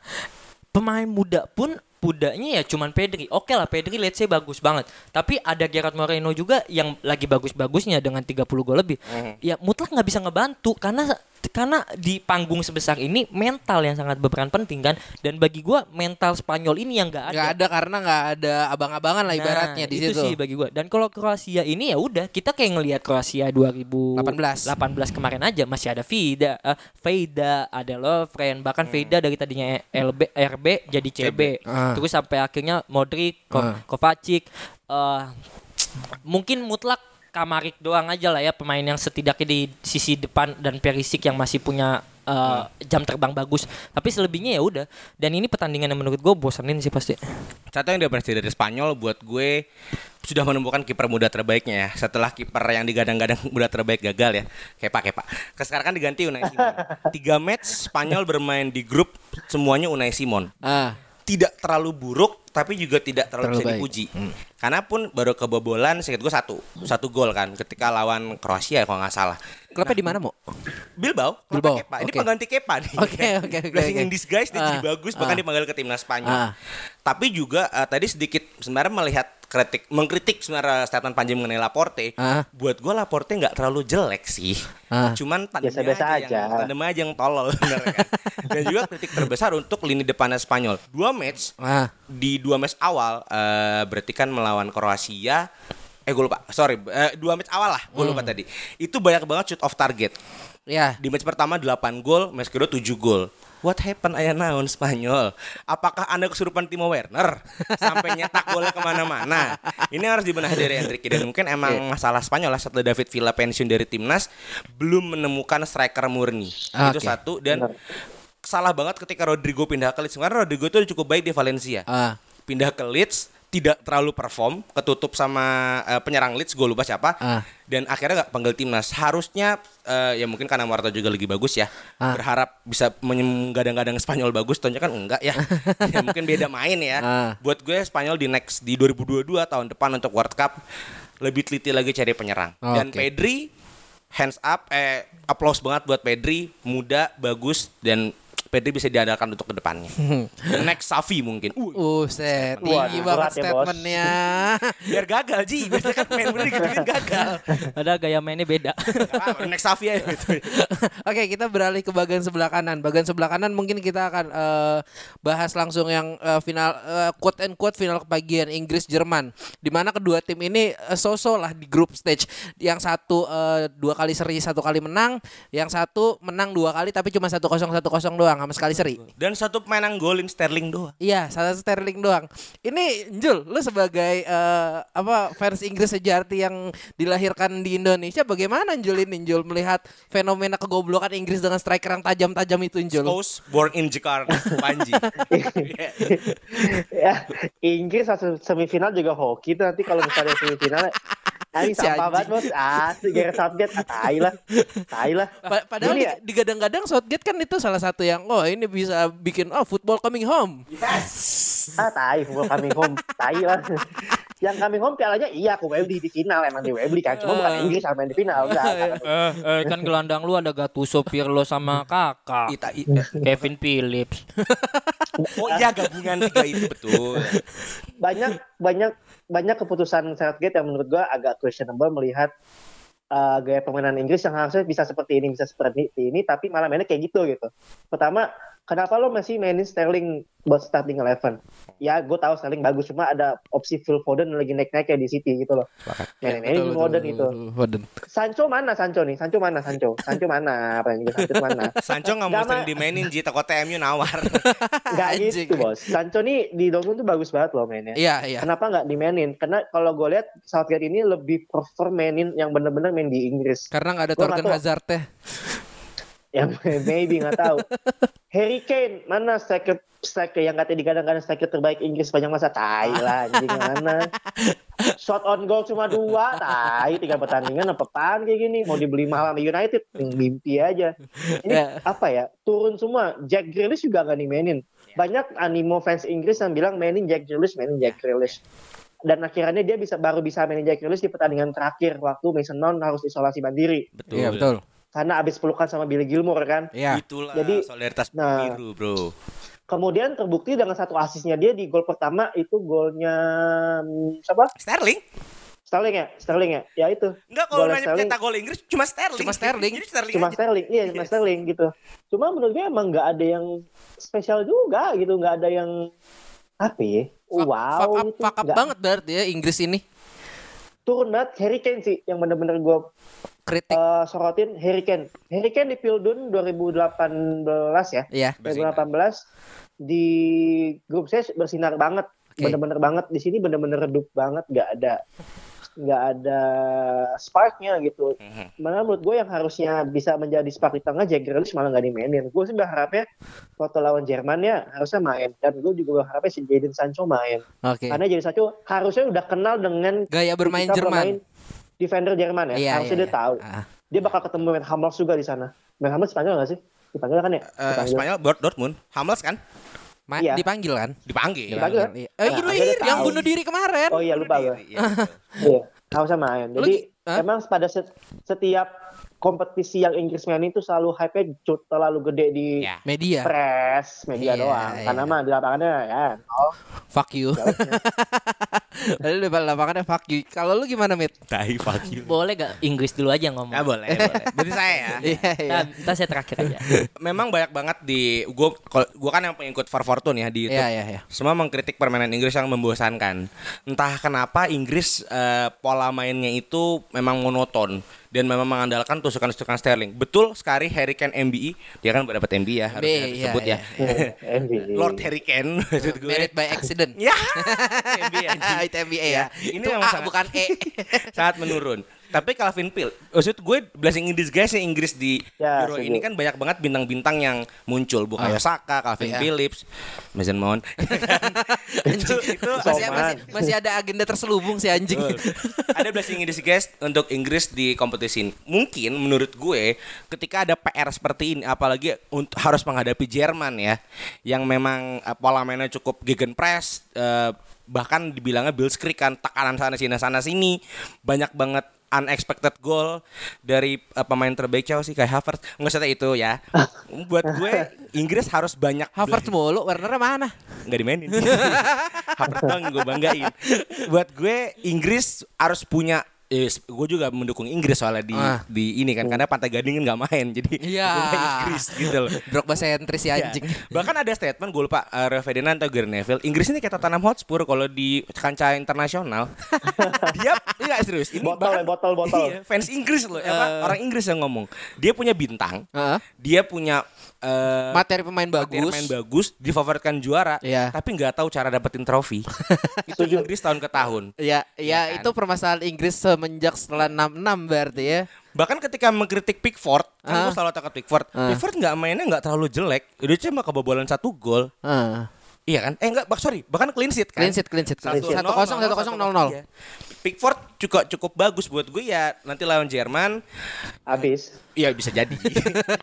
pemain muda pun mudanya ya cuman Pedri. Oke lah Pedri let's say bagus banget. Tapi ada Gerard Moreno juga yang lagi bagus-bagusnya dengan 30 gol lebih. Ya mutlak nggak bisa ngebantu karena karena di panggung sebesar ini mental yang sangat berperan penting kan dan bagi gua mental Spanyol ini yang nggak ada. Nggak ada karena nggak ada abang-abangan lah ibaratnya di Nah, itu situ. sih bagi gua. Dan kalau Kroasia ini ya udah kita kayak ngelihat Kroasia 2018 18 kemarin aja masih ada Vida, eh, Veida, ada Lovren, bahkan Veida dari tadinya LB RB jadi CB. Ah. Terus sampai akhirnya Modric, Ko- Ah. Kovacic eh, mungkin mutlak Kamarik doang aja lah ya pemain yang setidaknya di sisi depan dan Perisic yang masih punya eh, jam terbang bagus. Tapi selebihnya ya udah. Dan ini pertandingan yang menurut gue bosanin sih pasti. Satu yang dia berhasil dari Spanyol buat gue sudah menemukan kiper muda terbaiknya ya. Setelah kiper yang digadang-gadang muda terbaik gagal ya. Kepa Kepa. Sekarang kan diganti Unai Simon. Tiga match Spanyol bermain di grup semuanya Unai Simon. Ah, Tidak terlalu buruk tapi juga tidak terlalu, Terlalu bisa baik. dipuji. Karena pun baru kebobolan seingat gue satu. Satu gol kan ketika lawan Kroasia kalau nggak salah. klubnya di mana, Mo? Bilbao, Bilbao, Kepa. Ini pengganti Kepa nih. Oke, oke, oke, Blessing oke. in disguise dia jadi Ah, bagus bahkan ah. dipanggil ke timnas Spanyol. Ah. Tapi juga eh, tadi sedikit sebenarnya melihat kritik mengkritik sebenarnya statement Panji mengenai Laporte. Ah. Buat gua Laporte nggak terlalu jelek sih. Ah. Cuman tandemnya Biasa-biasa aja, aja. yang tandemnya aja yang tolol bener kan. Dan juga kritik terbesar untuk lini depannya Spanyol. Dua match Ah, di dua match awal eh, berarti kan melawan Kroasia eh gue lupa sorry eh, dua match awal lah gue Hmm. lupa tadi itu banyak banget shoot off target ya. di match pertama 8 gol, match kedua 7 gol. What happened ayah naon Spanyol? Apakah anda kesurupan Timo Werner sampai nyetak golnya ke mana-mana? Ini harus dibenahi dari Enrique dan mungkin emang masalah Spanyol lah setelah David Villa pensiun dari timnas belum menemukan striker murni. Ah, Itu satu dan salah banget ketika Rodrigo pindah ke Leeds. Karena Rodrigo itu cukup baik di Valencia Ah, pindah ke Leeds tidak terlalu perform ketutup sama eh, penyerang Leeds gue lupa siapa Ah. dan akhirnya nggak panggil timnas harusnya eh, ya mungkin karena Morata juga lagi bagus ya Ah. berharap bisa menggadang-gadang Spanyol bagus ternyata kan enggak ya ya mungkin beda main ya Ah. buat gue Spanyol di next di 2022 tahun depan untuk World Cup lebih teliti lagi cari penyerang dan Oke. Pedri hands up eh applause banget buat Pedri muda bagus dan Pedri bisa diandalkan untuk ke depannya. The next Safi mungkin. Uh, Uset, Wah, tinggi banget ya, statementnya. biar gagal Ji. Biasanya kan main bener digituin gagal. Ada gaya mainnya beda. Next Safi aja gitu. Oke, kita beralih ke bagian sebelah kanan. Bagian sebelah kanan mungkin kita akan eh, bahas langsung yang eh, final eh, quote and quote final kebagian Inggris Jerman. Di mana kedua tim ini so-so lah di group stage. Yang satu dua kali seri, satu kali menang. Yang satu menang dua kali tapi cuma satu kosong satu kosong doang sama sekali seri. Dan satu pemain yang golin Sterling doang. Iya, salah satu Sterling doang. Ini Jul, lu sebagai eh, apa fans Inggris sejati yang dilahirkan di Indonesia, bagaimana Jul ini Jul melihat fenomena kegoblokan Inggris dengan striker yang tajam-tajam itu Jul? Scholes born in Jakarta, Panji. ya, Inggris satu semifinal juga hoki tuh nanti kalau misalnya semifinal Ah, ini Si sampah banget bos. Ah, Gareth Southgate, ah, tai lah, tai lah. Pa- padahal Gini ya, digadang-gadang Southgate kan itu salah satu yang oh ini bisa bikin oh football coming home. ah tai, football coming home, tai lah. Yang coming home pialanya iya ke Wembley di final emang di Wembley kan, cuma bukan Inggris yang main di final. Enggak, eh, eh, kan gelandang lu ada Gattuso, Pirlo sama Kakak. Ita, i- Kevin Phillips. oh iya gabungan tiga itu betul. banyak banyak banyak keputusan Southgate yang menurut gua agak questionable melihat uh, gaya permainan Inggris yang harusnya bisa seperti ini bisa seperti ini tapi malah mainnya kayak gitu gitu. Pertama, kenapa lo masih mainin Sterling buat starting eleven? Ya, gue tahu Sterling bagus cuma ada opsi Phil Foden lagi naik-naik kayak di City gitu loh. Mainin Betul, Phil betul, Foden itu. Foden. Sancho mana Sancho nih? Sancho mana Sancho? Sancho mana? Apa yang Sancho mana? Sancho nggak mau sering Ma. dimainin Ji, takut TMU nawar. Gak gitu bos. Sancho nih di Dortmund tuh bagus banget loh mainnya. Iya, iya. Kenapa nggak dimainin? Karena kalau gue lihat Southgate ini lebih prefer mainin yang bener-bener main di Inggris. Karena nggak ada Torgan. Hazard teh. Yang maybe nggak tahu. Harry Kane mana striker striker yang katanya digadang-gadang striker terbaik Inggris sepanjang masa tai lah anjing mana. Shot on goal cuma dua, tai tiga pertandingan apa apaan kayak gini mau dibeli mahal sama United mimpi aja. Ini Ya. apa ya turun semua. Jack Grealish juga nggak dimainin. Banyak animo fans Inggris yang bilang mainin Jack Grealish, mainin Jack Grealish. Dan akhirnya dia bisa baru bisa mainin Jack Grealish di pertandingan terakhir waktu Mason Mount harus isolasi mandiri Betul. Iya, betul. Karena abis pelukan sama Billy Gilmore kan. Iya. Itulah Jadi, solidaritas nah, biru, bro. Kemudian terbukti dengan satu asisnya dia di gol pertama itu golnya hmm, siapa? Sterling? Sterling ya, Sterling ya, ya itu. Enggak kalau Golnya nanya cetak gol Inggris cuma Sterling. Cuma Sterling. Jadi Sterling Cuma aja. Sterling, iya cuma Sterling gitu. Cuma menurut gue emang nggak ada yang spesial juga gitu, nggak ada yang apa ya? Fuck- wow, fuck up, gitu. fuck up Nggak- banget berarti ya Inggris ini. Turun banget Harry Kane sih yang bener-bener gue Kritik. eh, sorotin Harry Kane. Harry Kane di Pildun 2018 ya. Iya. 2018 di grup saya bersinar banget, Oke. bener-bener banget di sini bener-bener redup banget, nggak ada nggak ada sparknya gitu. Mhm. Malah menurut gue yang harusnya bisa menjadi spark di tengah Jack Grealish malah nggak dimainin. Gue sih berharapnya waktu lawan Jerman ya harusnya main dan gue juga berharapnya si Jadon Sancho main. Oke. Karena Jadon Sancho harusnya udah kenal dengan Gaya bermain Jerman. pemain defender Jerman ya. Iya, harusnya iya, dia iya. tahu. Ah. Dia bakal ketemu dengan Hummels juga di sana. Main Hummels Spanyol nggak sih? Dipanggil kan ya? Eh, Dipanggil. Spanyol Dort- Dortmund, Hummels kan Ma- Iya. dipanggil kan? dipanggil. Dipanggil. kan? Iya. Eh, Nah, Ilir, akhirnya yang bunuh diri kemarin. Oh iya lupa gue. Iya, betul. Iya, harusnya main. Lu Jadi hah? emang pada set- setiap kompetisi yang Inggris main itu selalu hype-nya terlalu gede di Ya. Media. press media Iya, doang. iya. Karena mah di lapangannya ya oh, Fuck you. Lalu di lapangannya fuck you. Kalau lu gimana, Mit? Tai fuck you. Boleh gak Inggris dulu aja ngomong? Ya boleh, boleh. Dari saya ya. Iya, iya. Nah, ntar saya terakhir aja. Memang banyak banget di gua gua kan yang pengikut Far Fortune ya di YouTube. Iya, iya, iya. Semua mengkritik permainan Inggris yang membosankan. Entah kenapa Inggris eh, pola mainnya itu memang monoton dan memang mengandalkan tusukan-tusukan Sterling. Betul sekali Harry Kane MBE, dia kan dapat MBE ya harus iya, disebut iya. ya. NBA. Lord Harry Kane maksud gue. Merit by accident. Ya, MBE. Itu MBA ya. Ini memang bukan E. sangat menurun. Tapi Calvin Phillips, maksud gue blessing in disguise nya Inggris di Ya, Euro ini kan banyak banget bintang-bintang yang muncul, Bukayo Saka, Calvin Iya. Phillips, Mason Mount. itu itu masih, masih, masih ada agenda terselubung si anjing. Ada blessing in disguise untuk Inggris di kompetisi ini. Mungkin menurut gue ketika ada PR seperti ini apalagi untuk harus menghadapi Jerman ya yang memang eh, pola mainnya cukup gegenpress eh, bahkan dibilangnya Blitzkrieg kan tekanan sana sini sana sini banyak banget unexpected goal dari uh, pemain terbaik Chelsea kayak Havertz. Nggak usah itu ya. Buat gue Inggris harus banyak Havertz mulu, Werner mana? nggak dimainin. Havertz doang gue banggain. Buat gue Inggris harus punya Eh, gue juga mendukung Inggris soalnya di Ah. di ini kan karena Pantai Gading kan nggak main jadi gue main Inggris gitu loh. Drogba sentris si Ya. anjing. Bahkan ada statement gue lupa uh, Rio Ferdinand atau Gary Neville Inggris ini kayak Tottenham Hotspur kalau di kancah internasional dia iya serius ini Botol bahkan ya, botol, botol. Iya, fans Inggris loh apa orang Inggris yang ngomong dia punya bintang Heeh. dia punya eh, Materi pemain materi bagus. main bagus difavoritkan juara Iya. tapi nggak tahu cara dapetin trofi itu. Inggris tahun ke tahun Ya, ya, kan? itu permasalahan Inggris semenjak setelah 66 berarti ya. Bahkan ketika mengkritik Pickford, kan Ah. gue selalu takut Pickford. Ah. Pickford nggak mainnya nggak terlalu jelek, dia cuma kebobolan satu gol. Heeh. Iya kan? Eh enggak, bah, sorry, bahkan clean sheet kan. Clean sheet, clean sheet. Satu kosong, satu kosong, nol nol. Iya. Pickford juga cukup bagus buat gue ya. Nanti lawan Jerman, Habis. Iya bisa jadi,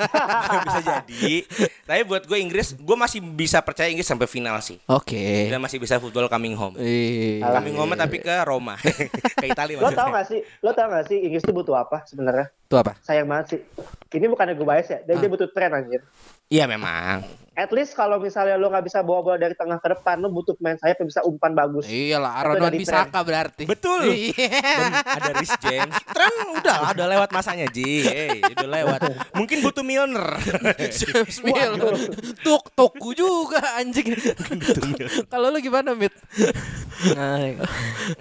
bisa jadi. Tapi buat gue Inggris, gue masih bisa percaya Inggris sampai final sih. Oke. Dan masih bisa football coming home. Eh. Coming home tapi ke Roma, ke Italia Lo tau gak sih? Lo tau gak sih Inggris itu butuh apa sebenarnya? Itu apa? Sayang banget sih. Ini bukannya gue bias ya, dan dia butuh tren anjir. Iya memang. At least kalau misalnya lo nggak bisa bawa bola dari tengah ke depan, lo butuh pemain sayap yang bisa umpan bagus. Iyalah, Itu Aaron dari Bisaka berarti. Betul. Iya. Dan ada Rhys James. Tren udah lah, udah lewat masanya Ji. Hey, lewat. Mungkin butuh Milner. James Miller. Tuk tuku juga anjing. Kalau lu gimana, Mit? Nah,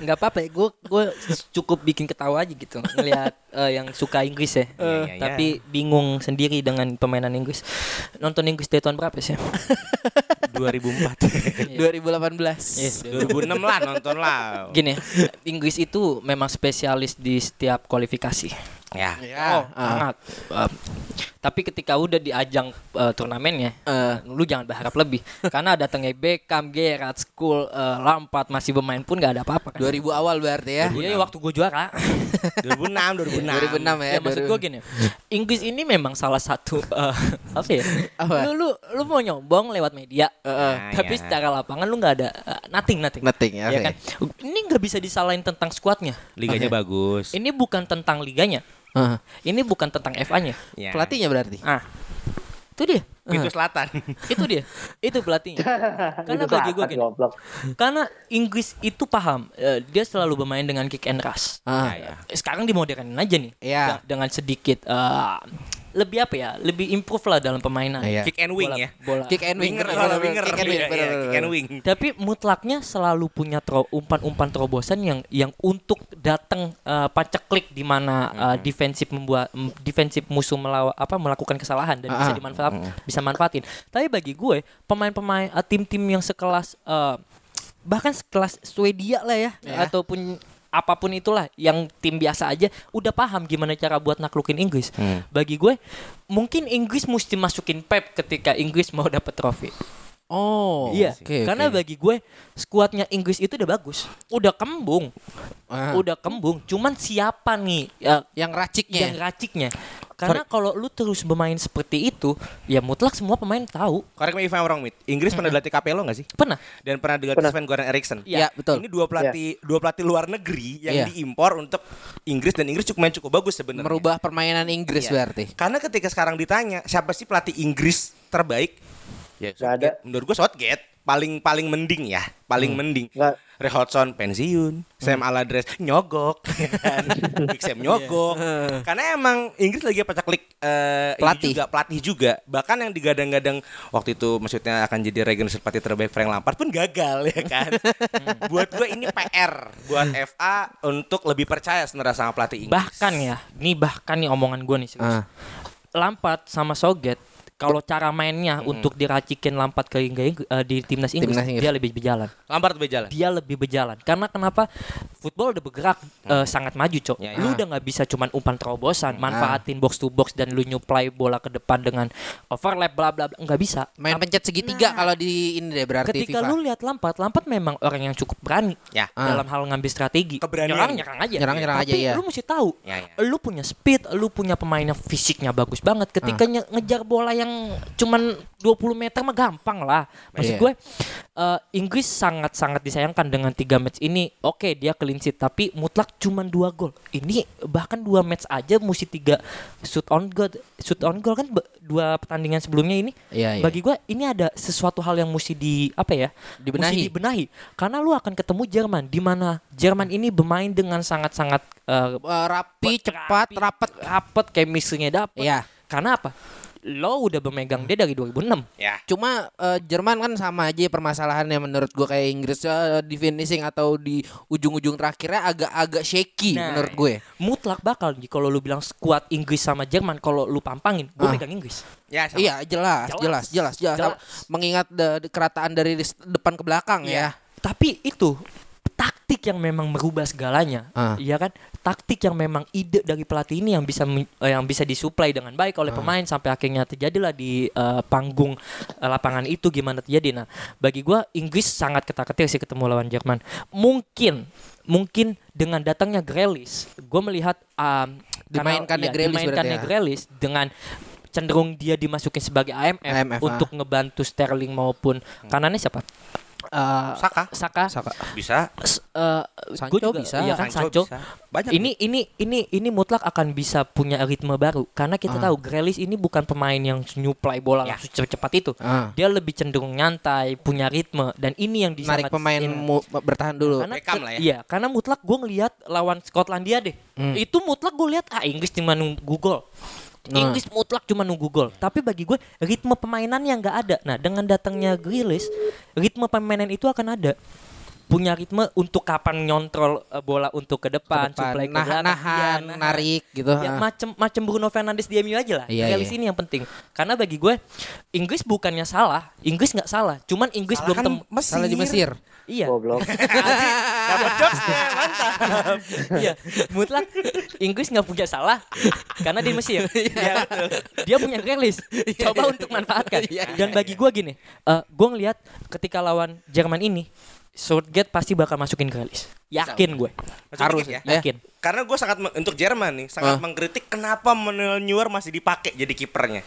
nggak apa-apa ya gue gue cukup bikin ketawa aja gitu ngelihat eh, yang suka Inggris ya iya. tapi bingung sendiri dengan permainan Inggris nonton Inggris dari tahun berapa sih 2004. 2018. Yes. 2006 lah nonton lah. gini Inggris itu memang spesialis di setiap kualifikasi Ya. Ya. ah. sangat Eh, tapi ketika udah di ajang eh, turnamennya Eh. lu jangan berharap lebih karena datangnya Beckham, Gerrard, School, eh, Lampard masih bermain pun nggak ada apa-apa kan 2000 awal berarti ya. Iya, waktu gue juara. 2006, 2006. 2006 ya. ya maksud gue gini, Inggris ini memang salah satu eh, apa ya? Apa? Lu lu lu mau nyombong lewat media, Nah, tapi ya. secara lapangan lu nggak ada eh, nothing nothing. Nothing, ya, ya oke. kan? Ini nggak bisa disalahin tentang skuadnya. Liganya bagus. Ini bukan tentang liganya, Ini bukan tentang FA-nya. Ya. Pelatihnya berarti. Ah, itu dia, Pintu selatan. itu dia, itu pelatihnya. Karena Itu bagi gue gini, karena Inggris itu paham, eh, dia selalu bermain dengan kick and rush. Ah. Ya, ya. sekarang dimodernin aja nih Iya. De- dengan sedikit eh, lebih apa ya lebih improve lah dalam permainan Iya. Kick and wing bola, ya. bola. Kick and wing. Winger, bener, kalau bener, winger. Kick and wing. Iya, iya, kick and wing. tapi mutlaknya selalu punya tro- umpan-umpan terobosan yang yang untuk datang uh, paceklik di mana uh, defensif membuat defensif musuh melawa, apa melakukan kesalahan dan bisa Ah, dimanfaat bisa manfaatin. Tapi bagi gue pemain-pemain uh, tim-tim yang sekelas uh, bahkan sekelas Swedia lah ya, Ya. ataupun apa pun itulah yang tim biasa aja udah paham gimana cara buat naklukin Inggris. Bagi gue mungkin Inggris mesti masukin Pep ketika Inggris mau dapat trofi. Oh. iya, oke, karena oke. bagi gue skuadnya Inggris itu udah bagus, udah kembung, Ah. udah kembung. Cuman siapa nih ya, yang raciknya. yang raciknya? Karena kalau lu terus bermain seperti itu, ya mutlak semua pemain tahu. Correct me if I'm wrong, Mit. Inggris pernah dilatih Capello nggak sih? Pernah? Dan pernah dilatih Pernah. Sven Goran Eriksson. Iya, betul. Ini dua pelatih dua pelatih luar negeri yang Iya. diimpor untuk Inggris dan Inggris cukup main cukup bagus sebenarnya. Merubah permainan Inggris Iya. berarti. Karena ketika sekarang ditanya siapa sih pelatih Inggris terbaik? Ya, Nggak ada. Menurut gua Southgate paling paling mending ya, paling mending. Nggak. Ray Hodgson pensiun, Sam Allardyce nyogok, ya kan? Big Sam nyogok. Karena emang Inggris lagi pacaklik eh, ini Pelatih. juga pelatih juga. Bahkan yang digadang-gadang waktu itu maksudnya akan jadi regenerasi pelatih terbaik Frank Lampard pun gagal ya kan. buat gue ini PR buat FA untuk lebih percaya sebenarnya sama pelatih Inggris. Bahkan ya, nih bahkan nih omongan gue nih serius. Ah. Lampard sama Southgate kalau cara mainnya untuk diracikin Lampard ke Inggris eh, di timnas Inggris, Timnas Inggris. dia lebih berjalan. Lampard berjalan. Dia lebih berjalan. Karena kenapa? Football udah bergerak eh, sangat maju, Cok. Ya, ya. Lu udah nggak bisa cuman umpan terobosan, manfaatin box to box dan lu nyuplai bola ke depan dengan overlap bla bla bla. nggak bisa. Main pencet segitiga kalau di ini deh berarti Ketika FIFA. lu lihat Lampard, Lampard memang orang yang cukup berani Ya. dalam hal ngambil strategi. Keberanian. Nyerang, nyerang aja. Nyerang-nyerang Tapi aja, iya. lu mesti tahu, Ya, ya. lu punya speed, lu punya pemain yang fisiknya bagus banget. Ketika nye- ngejar bola yang yang cuman 20 meter mah gampang lah. Maksud Iya. gue eh, Inggris sangat-sangat disayangkan dengan tiga match ini. Oke, dia clean sheet tapi mutlak cuman dua gol. Ini bahkan dua match aja mesti tiga shoot on goal. Shoot on goal kan dua pertandingan sebelumnya ini. Iya, iya. Bagi gue ini ada sesuatu hal yang mesti di apa ya? Dibenahi. Mesti dibenahi. Karena lu akan ketemu Jerman di mana Jerman ini bermain dengan sangat-sangat Eh, rapi, cepat, rapet. rapet chemistry-nya dapet. Iya. Karena apa? Lo udah bermegang dia dari 2006. Ya. Cuma eh, Jerman kan sama aja permasalahannya menurut gua kayak Inggris eh, di finishing atau di ujung-ujung terakhirnya agak-agak shaky Nah, menurut gue. Mutlak bakal nih kalau lu bilang skuad Inggris sama Jerman kalau lu pampangin, gue Ah. megang Inggris. Ya, sama. Iya jelas, jelas, Jelas. jelas, jelas. Jelas. Mengingat de- de- kerataan dari depan ke belakang ya. Tapi itu taktik yang memang merubah segalanya, Ah. iya kan? Taktik yang memang ide dari pelatih ini yang bisa eh, yang bisa disuplai dengan baik oleh pemain sampai akhirnya terjadilah di eh, panggung eh, lapangan itu gimana terjadi. Nah, bagi gua Inggris sangat ketar-ketir sih ketemu lawan Jerman. Mungkin mungkin dengan datangnya Grealish, gue melihat um, Dimainkannya iya, Grealish dimainkannya ya. Grealish dengan cenderung dia dimasukin sebagai AMF, AMF, untuk ngebantu Sterling maupun kanannya siapa? Eh, Saka Saka. Saka. bisa. S- eh, Sancho gua juga, bisa. Iya kan Sancho Sancho. bisa. Banyak Ini ini ini ini mutlak akan bisa punya ritme baru karena kita tahu Grealish ini bukan pemain yang nyuplai bola Ya. langsung cepat itu. Ah. Dia lebih cenderung nyantai, punya ritme dan ini yang narik disangat- pemain ini- mu- bertahan dulu. karena Beckham lah ya. Iya, karena mutlak gue ngelihat lawan Skotlandia deh. Hmm. Itu mutlak gue lihat ah Inggris cuma nunggu gol. Nah. Inggris mutlak cuma nunggu gol. Tapi bagi gue ritme permainan yang nggak ada. Nah dengan datangnya Grealish, ritme permainan itu akan ada. Punya ritme untuk kapan nyontrol eh, bola untuk ke depan, Ke depan. suplai ke Nah- belakang. nahan, Iya, nahan. narik gitu. Ya, macem macem Bruno Fernandes di MU aja lah. Iya, Grealish iya. ini yang penting. Karena bagi gue Inggris bukannya salah, Inggris nggak salah. Cuman Inggris Salah belum kan Mesir. Salah di Mesir. Iya. Goblok. Dapat jokesnya, mantap. Iya, mutlak Inggris nggak punya salah karena di Mesir. Iya, betul. Dia punya Grealish. Coba untuk manfaatkan. Iya, iya, Dan bagi gua gini, eh gue ngelihat ketika lawan Jerman ini, Southgate pasti bakal masukin Grealish. Yakin gue. Harus ya. Yakin. Karena gue sangat untuk Jerman nih sangat Ah. mengkritik kenapa Manuel Neuer masih dipakai jadi kipernya.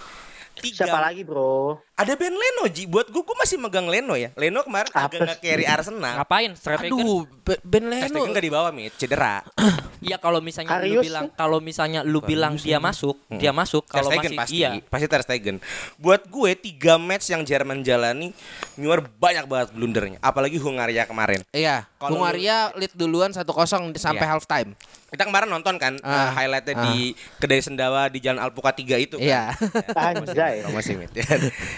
Tiga- Siapa lagi bro? Ada Ben Leno Ji. Buat gue, gue masih megang Leno ya. Leno kemarin Apa agak nge-carry Arsenal. Ngapain? Strategi. Aduh, Be- Ben Leno. Stegen gak dibawa mit, cedera. Iya kalau misalnya lu Karius bilang kalau misalnya lu bilang dia masuk, dia masuk kalau masih pasti, iya. pasti Ter Stegen. Buat gue tiga match yang Jerman jalani, Neuer banyak banget blundernya. Apalagi Hungaria kemarin. Iya, Kalau Hungaria lead duluan 1-0 di- sampai Iya. half time. Kita kemarin nonton kan Ah, uh, highlightnya ah. di kedai sendawa di Jalan Alpukat 3 itu kan. Iya. Anjay. Promosi Mit.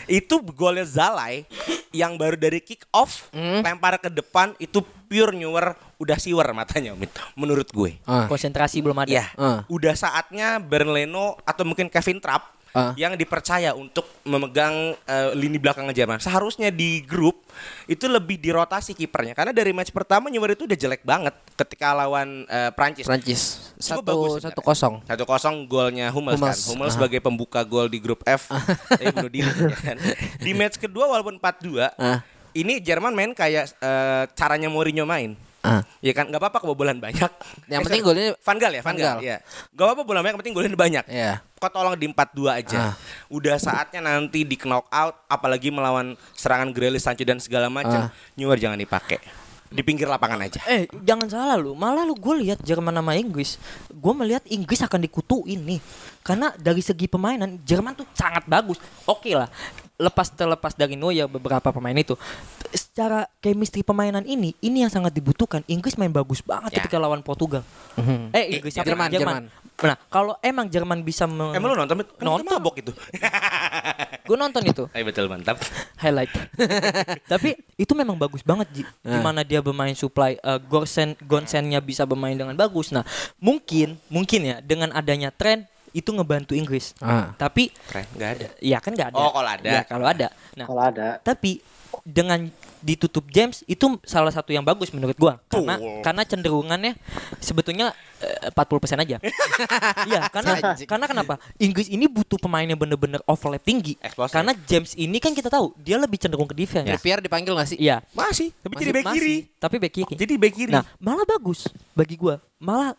itu golnya Zalai yang baru dari kick off Hmm. lempar ke depan itu pure Neuer udah siwer matanya Mit. menurut gue. Ah. Konsentrasi belum ada. Ya, Ah. udah saatnya Bernleno atau mungkin Kevin Trapp Ah. yang dipercaya untuk memegang eh, lini belakang Jerman. Seharusnya di grup itu lebih dirotasi kipernya karena dari match pertama Neuer itu udah jelek banget ketika lawan eh, Prancis. Prancis satu bagus satu kosong. Satu kosong golnya Hummels, kan. Hummels, Hummels aha. sebagai pembuka gol di grup F. Tapi bunuh diri. ya kan. Di match kedua walaupun 4-2, Ah. ini Jerman main kayak eh, caranya Mourinho main. Ah. Ya kan nggak apa-apa kebobolan banyak. Yang Eh, penting sorry. golnya Van Gaal ya, Van Van Gaal. Gaal. Iya. Gak apa-apa bola banyak, yang penting golnya banyak. Iya. Kok tolong di 4-2 aja. Ah. Udah saatnya nanti di knock out apalagi melawan serangan Grealish, Sancho dan segala macam. Ah. Neuer jangan dipakai. Di pinggir lapangan aja. Eh jangan salah lu, malah lu gue lihat Jerman sama Inggris, gue melihat Inggris akan dikutuin nih, karena dari segi permainan Jerman tuh sangat bagus. Oke lah, lepas terlepas dari Neuer beberapa pemain itu, secara chemistry permainan ini, ini yang sangat dibutuhkan. Inggris main bagus banget Ya. ketika lawan Portugal. Mhm. Eh Inggris Eh, apa? Jerman, Jerman. Nah kalau emang Jerman bisa me- Emang lu nonton? Kan Nonton. mabok itu. gue nonton itu Eh betul mantap. highlight. Tapi itu memang bagus banget Ji. Di mana dia bermain supply eh, Gorsen Gonsennya bisa bermain dengan bagus. Nah, mungkin mungkin ya dengan adanya tren itu ngebantu Inggris. Ah. Tapi Keren, nggak ada. ya kan nggak ada. Oh, kalau ada. Ya, kalau ada. Nah, Kalau ada. tapi dengan ditutup James itu salah satu yang bagus menurut gua karena karena cenderungannya sebetulnya eh, 40% aja. Iya, karena karena kenapa? Inggris ini butuh pemain yang bener-bener overlap tinggi. Eksplosif. Karena James ini kan kita tahu dia lebih cenderung ke defense. Trippier dipanggil gak sih? Iya. Masih, tapi Masih- jadi back kiri. Tapi back kiri. Jadi back kiri. Nah, malah bagus bagi gua. Malah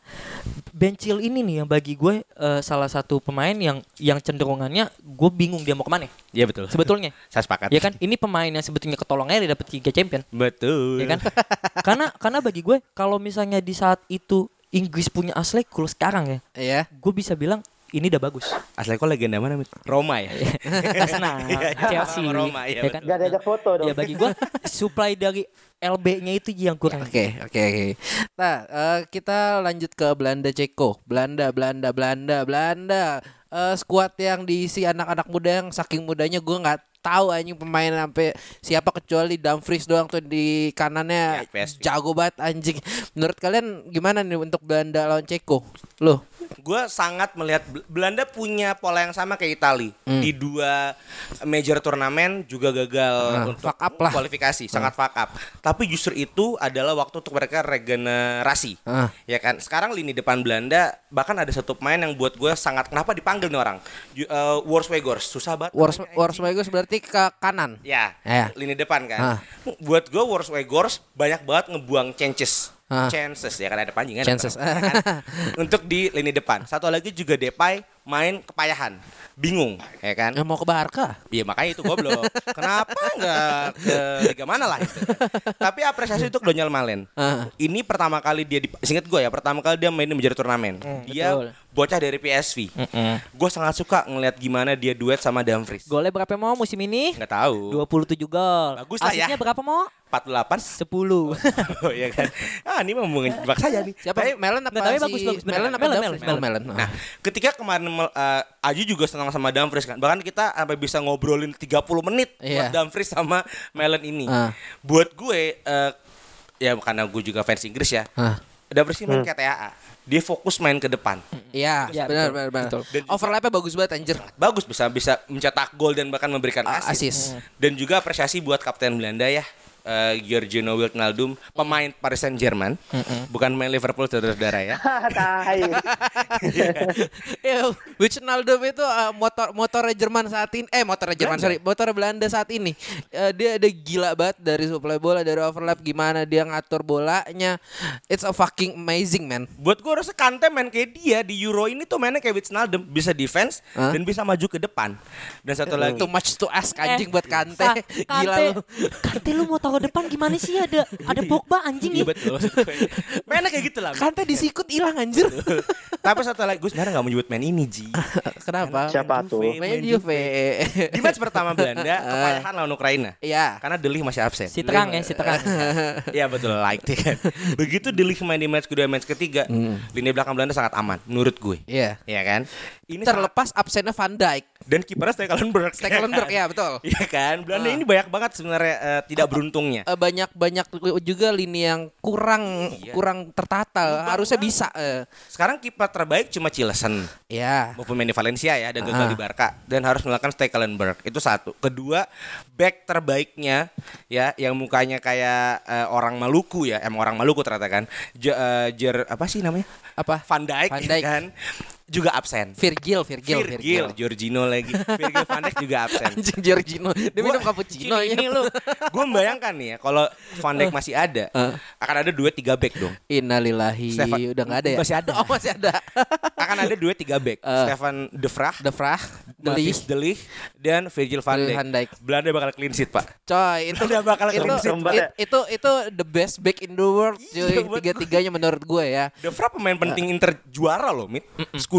Bencil ini nih yang bagi gue eh, salah satu pemain yang yang cenderungannya gue bingung dia mau ke mana. Iya betul. Sebetulnya. Saya sepakat. Ya kan, ini pemain yang sebetulnya ketolongnya dia dapat tiga champion. Betul. Ya kan? karena karena bagi gue kalau misalnya di saat itu Inggris punya Ashley Cole sekarang ya, Iya. gue bisa bilang ini udah bagus. Asli kok legenda mana? Mit? Roma ya. Arsenal, Chelsea, Sama Roma, iya, ya kan? Gak diajak foto dong. Ya bagi gue supply dari LB-nya itu yang kurang. Oke, oke, oke. Nah, eh, kita lanjut ke Belanda Ceko. Belanda, Belanda, Belanda, Belanda. Eh, skuad yang diisi anak-anak muda yang saking mudanya gue nggak tahu anjing pemain sampai siapa kecuali Dumfries doang tuh di kanannya Ya, jago banget anjing. Menurut kalian gimana nih untuk Belanda lawan Ceko? Loh, gue sangat melihat Bel- Belanda punya pola yang sama kayak Itali di dua major turnamen juga gagal Ah, untuk fuck up lah. kualifikasi sangat fuck up tapi justru itu adalah waktu untuk mereka regenerasi Ah. ya kan sekarang lini depan Belanda bahkan ada satu pemain yang buat gue sangat kenapa dipanggil nih orang Ju- eh, Worswegors susah banget Wars berarti ke kanan. Ya, Ya. lini depan kan. Ah. Buat gue Worswegors banyak banget ngebuang chances. Ah. Chances ya kan ada panjangnya. Chances. Untuk di lini depan. Satu lagi juga Depay main kepayahan. Bingung, ya kan? Nggak mau ke Barca. Iya makanya itu goblok. Kenapa nggak ke liga mana lah itu? Tapi apresiasi untuk Daniel Malen. Ah. Ini pertama kali dia di singkat gue ya, pertama kali dia main di menjadi turnamen. dia betul. bocah dari PSV. Gue sangat suka ngelihat gimana dia duet sama Dumfries. Golnya berapa mau musim ini? Nggak tahu. 27 gol. Bagus lah ya. Asisnya berapa mau? 48 10. Oh iya kan. Ah ini mau menjebak saya nih. Siapa? Tapi- Melon apa Nggak, tapi si bagus, bagus. Melon apa Melon, Dumfries? Melon, Oh, Melon. Nah, ketika kemarin eh, Aju juga senang sama Dumfries kan. Bahkan kita sampai bisa ngobrolin 30 menit Iya. buat Dumfries sama Melon ini. Ah. Buat gue eh, ya karena gue juga fans Inggris ya. Ah. Dumfries ini main kayak TAA. Dia fokus main ke depan. Iya, Ya, benar benar benar. betul. Dan Overlapnya bagus banget anjir. Bagus bisa bisa mencetak gol dan bahkan memberikan Ah, assist. assist. Dan juga apresiasi buat kapten Belanda ya. Eh Giorgino Wijnaldum pemain Paris Saint Germain bukan main Liverpool saudara-saudara ya. Tai. Ya, Wijnaldum itu uh, motor motornya Jerman saat ini eh motornya Jerman sorry motor Belanda saat ini. Eh, dia ada gila banget dari supply bola dari overlap gimana dia ngatur bolanya. It's a fucking amazing man. Buat gue rasa Kante main kayak dia di Euro ini tuh mainnya kayak Wijnaldum bisa defense Hah? dan bisa maju ke depan. Dan satu lagi too much to ask anjing Eh, buat Kante. Sa- gila Kante, lu. Kante lu mau taruh depan gimana sih ada ada Pogba anjing Iya nih. betul mainnya kayak gitu lah Kante disikut hilang anjir tapi satu lagi gue sebenarnya nggak mau nyebut main ini Ji kenapa Siapa tuh? main Juve di match pertama Belanda kepayahan lawan Ukraina Iya. karena Delih masih absen Si terang ya, si terang. Iya betul like kan. Begitu Delih main di match kedua match ketiga, lini belakang Belanda sangat aman menurut gue. Iya. Iya kan? Ini terlepas absennya Van Dijk dan kipernya Stekelenburg. Stekelenburg ya betul Iya kan? Belanda Ah. ini banyak banget sebenarnya eh, tidak beruntungnya. Eh, banyak banyak juga lini yang kurang Iya. kurang tertata harusnya bisa eh. Sekarang kiper terbaik cuma Cilesen ya maupun main di Valencia ya dan gagal Ah. di Barca dan harus melakukan Stekelenburg. Itu satu. Kedua, back terbaiknya ya yang mukanya kayak eh, orang Maluku ya, emang orang Maluku ternyata kan. J- eh, Jer apa sih namanya? apa Van Dijk, Van Dijk. kan juga absen. Virgil Virgil Virgil, Jorginho lagi. Virgil van Dijk juga absen. anjing Giorgino dia minum cappuccino ya ini lu. Gue membayangkan nih ya kalau Van Dijk masih ada, Eh. akan ada duet tiga back dong. Innalillahi Stefan- udah nggak ada ya Masih ada. oh masih ada Akan ada duet tiga back. Eh. Stefan De Vrij, De Vrij De Ligt. Matthijs De Ligt, dan Virgil van Virgil Dijk. van Dijk. Belanda bakal clean sheet, Pak. coy itu Udah bakal itu, clean sheet. it- itu itu the best back in the world Iya, cuy tiga tiganya menurut gue ya De Vrij pemain penting Inter juara loh, Mit.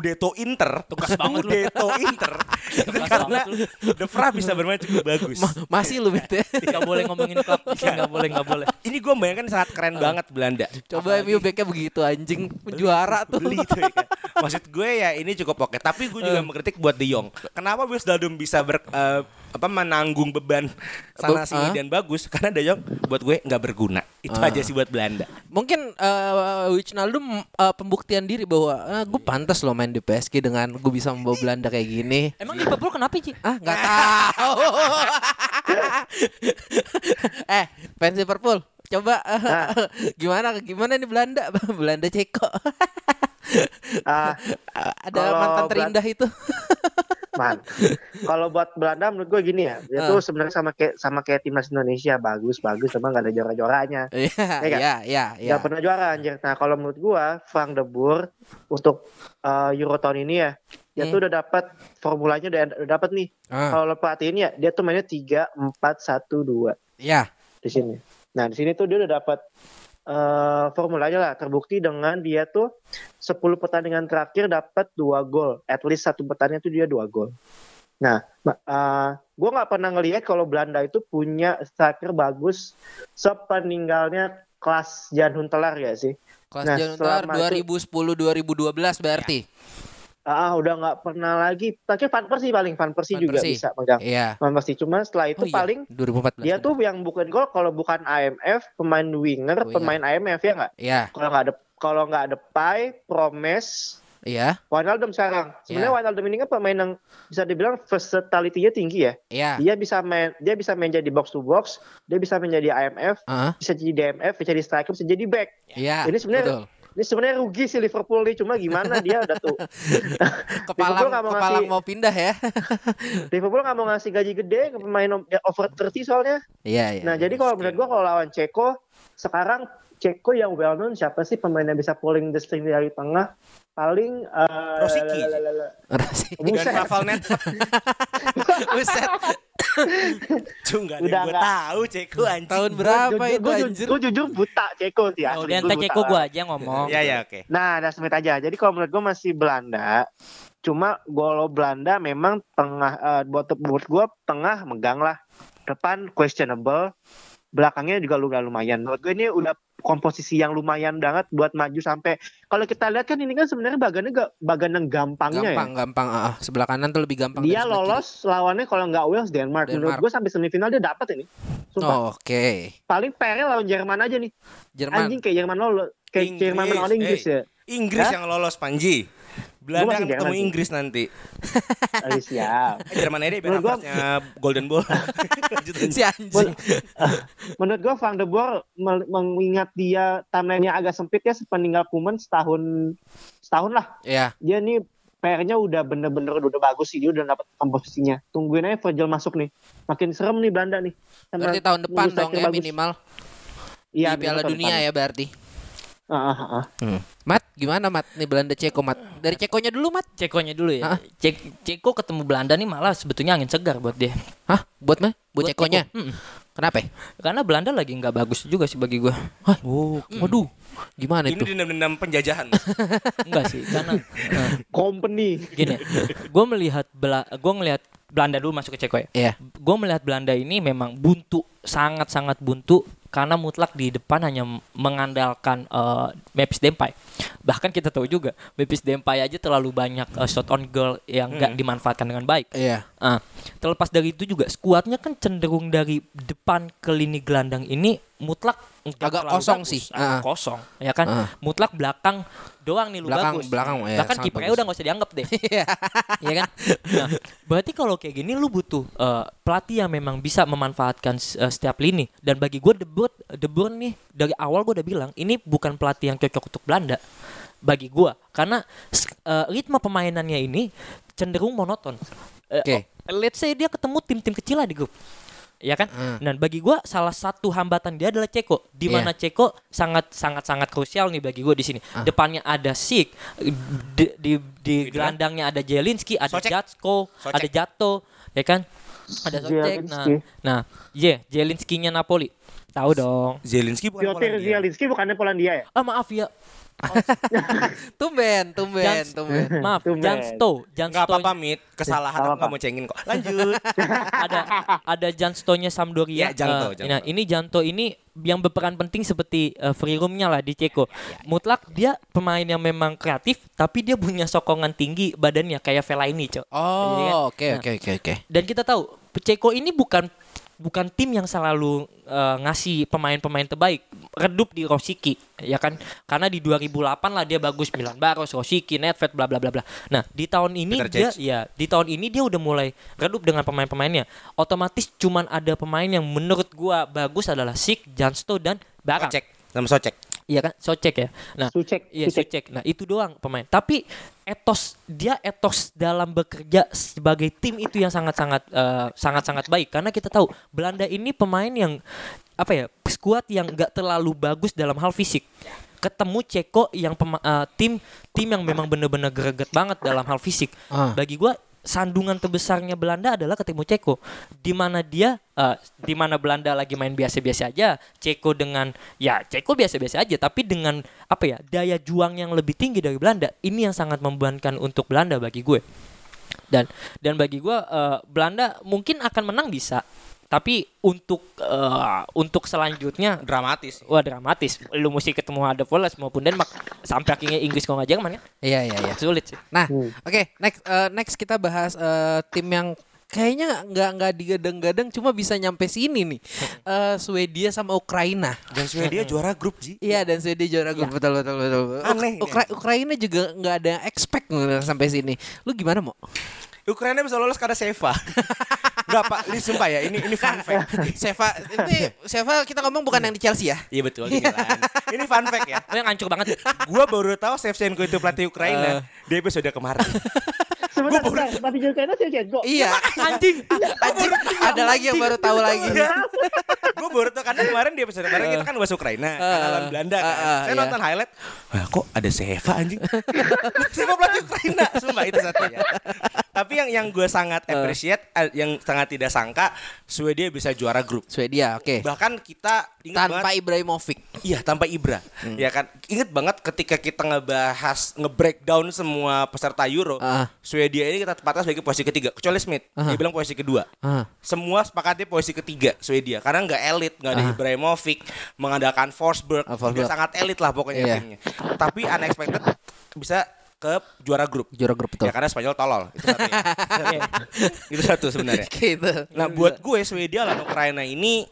Scudetto Inter. Tugas banget lu. Scudetto Inter. Itu Tugas karena banget lu. De Vrij bisa bermain cukup bagus. Ma- masih lu bet ya Gak boleh ngomongin klub. Gak boleh, gak boleh. Ini gue bayangkan sangat keren banget Belanda. coba MU backnya begitu anjing juara tuh beli itu ya kan. Maksud gue ya ini cukup oke, tapi gue juga mengkritik buat De Jong. Kenapa Wijnaldum bisa ber, eh, apa menanggung beban sana sini ah. dan bagus karena De Jong buat gue nggak berguna. Itu Ah. aja sih buat Belanda. mungkin uh, Wijnaldum uh, pembuktian diri bahwa uh, gue pantas loh main di PSG dengan gue bisa membawa Belanda kayak gini Emang Liverpool kenapa Ci? ah nggak tahu eh, fans Liverpool, coba Nah. gimana gimana nih Belanda? Belanda Ceko. Ah, Ada mantan terindah itu. man. Kalau buat Belanda menurut gue gini ya, dia Ah. tuh sebenarnya sama kayak sama kayak timnas Indonesia bagus bagus, cuma nggak ada juara-juaranya. Iya, kan? iya, iya, iya. Nggak pernah juara anjir. Nah kalau menurut gua Frank de Boer untuk uh, Euro tahun ini ya, dia Hmm. tuh udah dapat formulanya udah, udah dapat nih. Ah, Kalau lo perhatiin ya, dia tuh mainnya 3 4 1 2 Iya. di sini. Nah, di sini tuh dia udah dapat eh formulanya lah terbukti dengan dia tuh 10 pertandingan terakhir dapat dua gol. At least satu pertandingan tuh dia dua gol. Nah, ma- eh gue nggak pernah ngelihat kalau Belanda itu punya striker bagus sepeninggalnya kelas Jan Huntelaar ya sih. Kelas Nah, Januntar selama itu- 2010 2012 berarti. Ah, udah nggak pernah lagi. Pakai Van Persie paling Van Persie Van juga Persie. bisa pegang. Iya. Van Persie cuma setelah itu Oh iya, paling 2014. dia tuh yang bukan gol kalau bukan IMF pemain winger, Winger. pemain IMF ya nggak? Iya, Kalau nggak ada kalau nggak ada Pai, Promes, iya, Wijnaldum sekarang. Sebenarnya Ya. Wijnaldum ini kan pemain yang bisa dibilang versatility-nya tinggi ya. iya. Dia bisa main dia bisa main jadi box to box, dia bisa menjadi IMF, Heeh. bisa jadi DMF, bisa jadi striker, bisa jadi back. Iya. Ini sebenarnya betul. Ini sebenarnya rugi sih Liverpool nih, cuma gimana dia udah tuh Kepalang nggak mau kepalang ngasih- mau pindah ya. Liverpool nggak mau ngasih gaji gede ke pemain ya, over 30 soalnya. Iya, iya. Nah, jadi kalau menurut gua kalau lawan Ceko sekarang Ceko yang well known siapa sih pemain yang bisa pulling the string dari tengah? Paling eh, Rosicky. Dan Buset. Rafael Nedved. Buset. Cuma Udah gue tahu Ceko anjing. Tahun berapa Gua- itu anjir? Gua jujur buta Ceko sih asli. udah Gua entar buta ceko gua banget. aja ngomong. Ya ya oke. Nah, ada semit aja. Jadi kalau menurut gue masih Belanda. Cuma golo Belanda memang tengah eh, buat buat gue tengah megang lah. Depan questionable. Belakangnya juga lu lumayan. Menurut gue ini udah komposisi yang lumayan banget buat maju sampai kalau kita lihat kan ini kan sebenarnya bagannya gak bagan yang gampangnya Gampang, gampang. ah, ah. sebelah kanan tuh lebih ya. gampang. Dia sebelah kiri. lolos lawannya kalau nggak Wales Denmark. Menurut Denmark. gue sampai semifinal dia dapat ini. Oh, Oke. Paling PR lawan Jerman aja nih. Jerman. Anjing kayak Jerman lolos. Kayak Inggris, Jerman menang Inggris eh. ya. Inggris Hah? yang lolos Panji. Belanda masih kan ketemu sih. Inggris nanti. Ah, siap. Eh, Jerman aja biar gua- nafasnya Golden Ball. Si anjing. Menurut gue Van de Boer mengingat dia timeline-nya agak sempit ya sepeninggal Koeman setahun setahun lah. Iya. Dia nih PR-nya udah bener-bener udah bagus sih dia udah dapat komposisinya. Tungguin aja Virgil masuk nih. Makin serem nih Belanda nih. Sama Berarti tahun depan dong ya bagus. minimal Iya, di Piala Dunia depan. ya berarti. Ah, ah, ah. Mat, gimana Mat? Nih Belanda Ceko Mat. Dari Cekonya dulu Mat. Cekonya dulu ya. Cek Ceko ketemu Belanda nih malah sebetulnya angin segar buat dia. Hah? Buat mah? Buat, Cekonya? Ceko. Mm-mm. Kenapa? Karena Belanda lagi nggak bagus juga sih bagi gua. Hah? Waduh. Gimana Ini itu? dendam-dendam penjajahan. Enggak sih, karena eh, Company. gini, gue melihat Bela, gue ngelihat Belanda dulu masuk ke Ceko ya. Iya. Gue melihat Belanda ini memang buntu, sangat-sangat buntu karena mutlak di depan hanya mengandalkan eh, Memphis Depay. Bahkan kita tahu juga Memphis Depay aja terlalu banyak eh, shot on goal yang nggak dimanfaatkan dengan baik. Iya. Ah, terlepas dari itu juga skuadnya kan cenderung dari depan ke lini gelandang ini mutlak Agak kosong bagus, sih. agak Ah. kosong ya kan Ah. mutlak belakang doang nih lu Belakang- bagus belakang, ya, bahkan kipernya udah nggak usah dianggap deh Iya. ya kan nah, berarti kalau kayak gini lu butuh eh, pelatih yang memang bisa memanfaatkan eh, setiap lini dan bagi gue debut debut nih dari awal gue udah bilang ini bukan pelatih yang cocok untuk Belanda bagi gue karena eh, ritme pemainannya ini cenderung monoton Eh, Oke. oh, let's say dia ketemu tim-tim kecil lah di grup ya kan Hmm. dan bagi gue salah satu hambatan dia adalah Ceko di Iya. mana Ceko sangat sangat sangat krusial nih bagi gue di sini Ah. depannya ada Sik di di, di gelandangnya ada Jelinski ada Socek. Jatsko Socek. ada Jato ya kan ada Socek nah nah yeah Jelinskinya Napoli tahu dong Zelinski bukan Piotr Polandia. Zielinski bukannya Polandia ya? ah maaf ya Tumben, tumben, Jans- tumben. maaf Tumben. Jansto Jansto apa-apa, Mit. Kesalahan aku mau cengin kok. Lanjut. ada ada Janstonya Sampdoria. Ya, Janto, Eh, Janto. Nah, ini Janto ini yang berperan penting seperti eh, free roomnya lah di Ceko. Mutlak dia pemain yang memang kreatif, tapi dia punya sokongan tinggi badannya kayak Fellaini, Cok. Iya kan? Oh, oke Nah, oke oke oke. Dan kita tahu Ceko ini bukan bukan tim yang selalu eh, ngasih pemain-pemain terbaik redup di Rosiki ya kan? Karena di 2008 lah dia bagus Milan Baros Rosiki Nedved bla bla bla bla. Nah di tahun ini Peter dia ya di tahun ini dia udah mulai redup dengan pemain-pemainnya. Otomatis cuman ada pemain yang menurut gua bagus adalah Sik Jansto dan Barang Socek sama Socek. Iya kan Socek ya nah Sucek, Iya Sucek. Sucek. Nah itu doang pemain. Tapi etos dia etos dalam bekerja sebagai tim itu yang sangat-sangat eh, sangat-sangat baik karena kita tahu Belanda ini pemain yang apa ya skuad yang nggak terlalu bagus dalam hal fisik. Ketemu Ceko yang pema- eh, tim tim yang memang bener-bener greget banget dalam hal fisik. Ah. Bagi gua sandungan terbesarnya Belanda adalah ketemu Ceko. Di mana dia eh, di mana Belanda lagi main biasa-biasa aja Ceko dengan ya Ceko biasa-biasa aja tapi dengan apa ya daya juang yang lebih tinggi dari Belanda. Ini yang sangat membebankan untuk Belanda bagi gue. Dan dan bagi gue eh, Belanda mungkin akan menang bisa tapi untuk eh, untuk selanjutnya Dramatis. wah dramatis lu mesti ketemu ada Polas maupun Denmark sampai akhirnya Inggris kalau nggak Jerman kan Iya iya iya. sulit sih Nah, Hmm. oke next eh, next kita bahas eh, tim yang kayaknya nggak nggak digadang-gadang cuma bisa nyampe sini nih. Eh, Swedia sama Ukraina. Dan Swedia juara grup Ji. Iya dan Swedia juara grup betul betul betul. Aneh ini. Ukra- Ukraina juga nggak ada yang expect sampai sini. Lu gimana mau? Ukraina bisa lolos karena Seva. Enggak Pak, ini sumpah ya, ini ini fun fact. Seva ini Seva kita ngomong bukan yang di Chelsea ya? Iya betul di Milan. Ini fun fact ya. Oh, yang hancur banget Gua baru tahu Shevchenko itu pelatih Ukraina di episode kemarin. Sebentar, sebentar. Pelatih Ukraina Shevchenko. Iya. anjing Anjir, ada lagi yang baru tahu lagi. gue baru tahu karena kemarin di episode kemarin kita kan bahas Ukraina, karena lawan Belanda kan. uh, Saya iya. nonton highlight, wah kok ada Seva anjing. Seva pelatih Ukraina, sumpah itu satu ya. Tapi yang yang gue sangat appreciate, eh, yang sangat tidak sangka, Swedia bisa juara grup. Swedia, oke. Bahkan kita ingat Tanpa banget, Ibrahimovic. iya tanpa Ibra, ya kan. Ingat banget ketika kita ngebahas nge-breakdown semua peserta Euro, Ah. Swedia ini kita tempatkan sebagai posisi ketiga, kecuali Smith, dia bilang posisi kedua Ah. semua sepakatnya posisi ketiga Swedia karena nggak elit nggak ada Ibrahimovic mengandalkan Forsberg, Ah, Forsberg. sangat elit lah pokoknya Iya. timnya tapi unexpected bisa ke juara grup Juara grup betul. ya karena Spanyol tolol itu satu, ya. itu satu sebenarnya Gitu. nah buat gue Swedia lawan Ukraina ini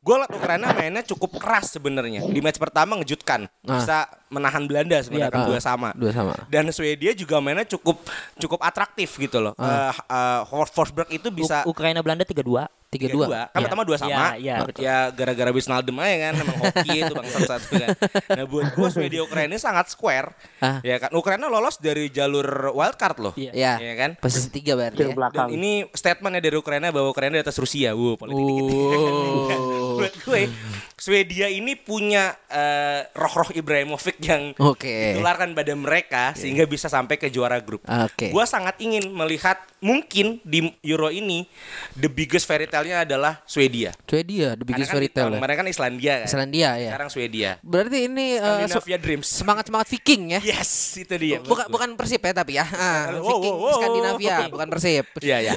gue liat Ukraina mainnya cukup keras sebenarnya di match pertama ngejutkan Ah. bisa menahan Belanda sebenarnya Iya, kan dua sama Dua sama. dan Swedia juga mainnya cukup cukup atraktif gitu loh Ah. Eh, eh, Forsberg itu bisa U- Ukraina Belanda 3-2 Tiga Tiga dua. Kan Iya. pertama dua sama. Iya, iya, betul. Ya gara-gara Wisnaldum aja kan emang hoki itu bangsat satu kan. Nah buat gue Swedia Ukraina ini sangat square. Ah. Ya kan Ukraina lolos dari jalur wildcard loh. Iya. Ya. Iya kan? Posisi tiga berarti. Ya. Dan ini statementnya dari Ukraina bahwa Ukraina di atas Rusia. Wow, politik dikit. Oh. buat gue Swedia ini punya eh, roh-roh Ibrahimovic yang Oke. ditularkan pada mereka sehingga bisa sampai ke juara grup. Oke. Gua sangat ingin melihat mungkin di Euro ini the biggest fairy tale-nya adalah Swedia. Swedia, the biggest kan fairy tale. ya. kemarin kan Islandia kan. Selandia ya. Sekarang Swedia. Berarti ini Scandinavia Dreams. semangat semangat Viking ya. Yes, itu dia. Bukan bukan Persib ya tapi ya. Ah, Wow, Viking wow, wow. Skandinavia bukan Persib. Iya, iya.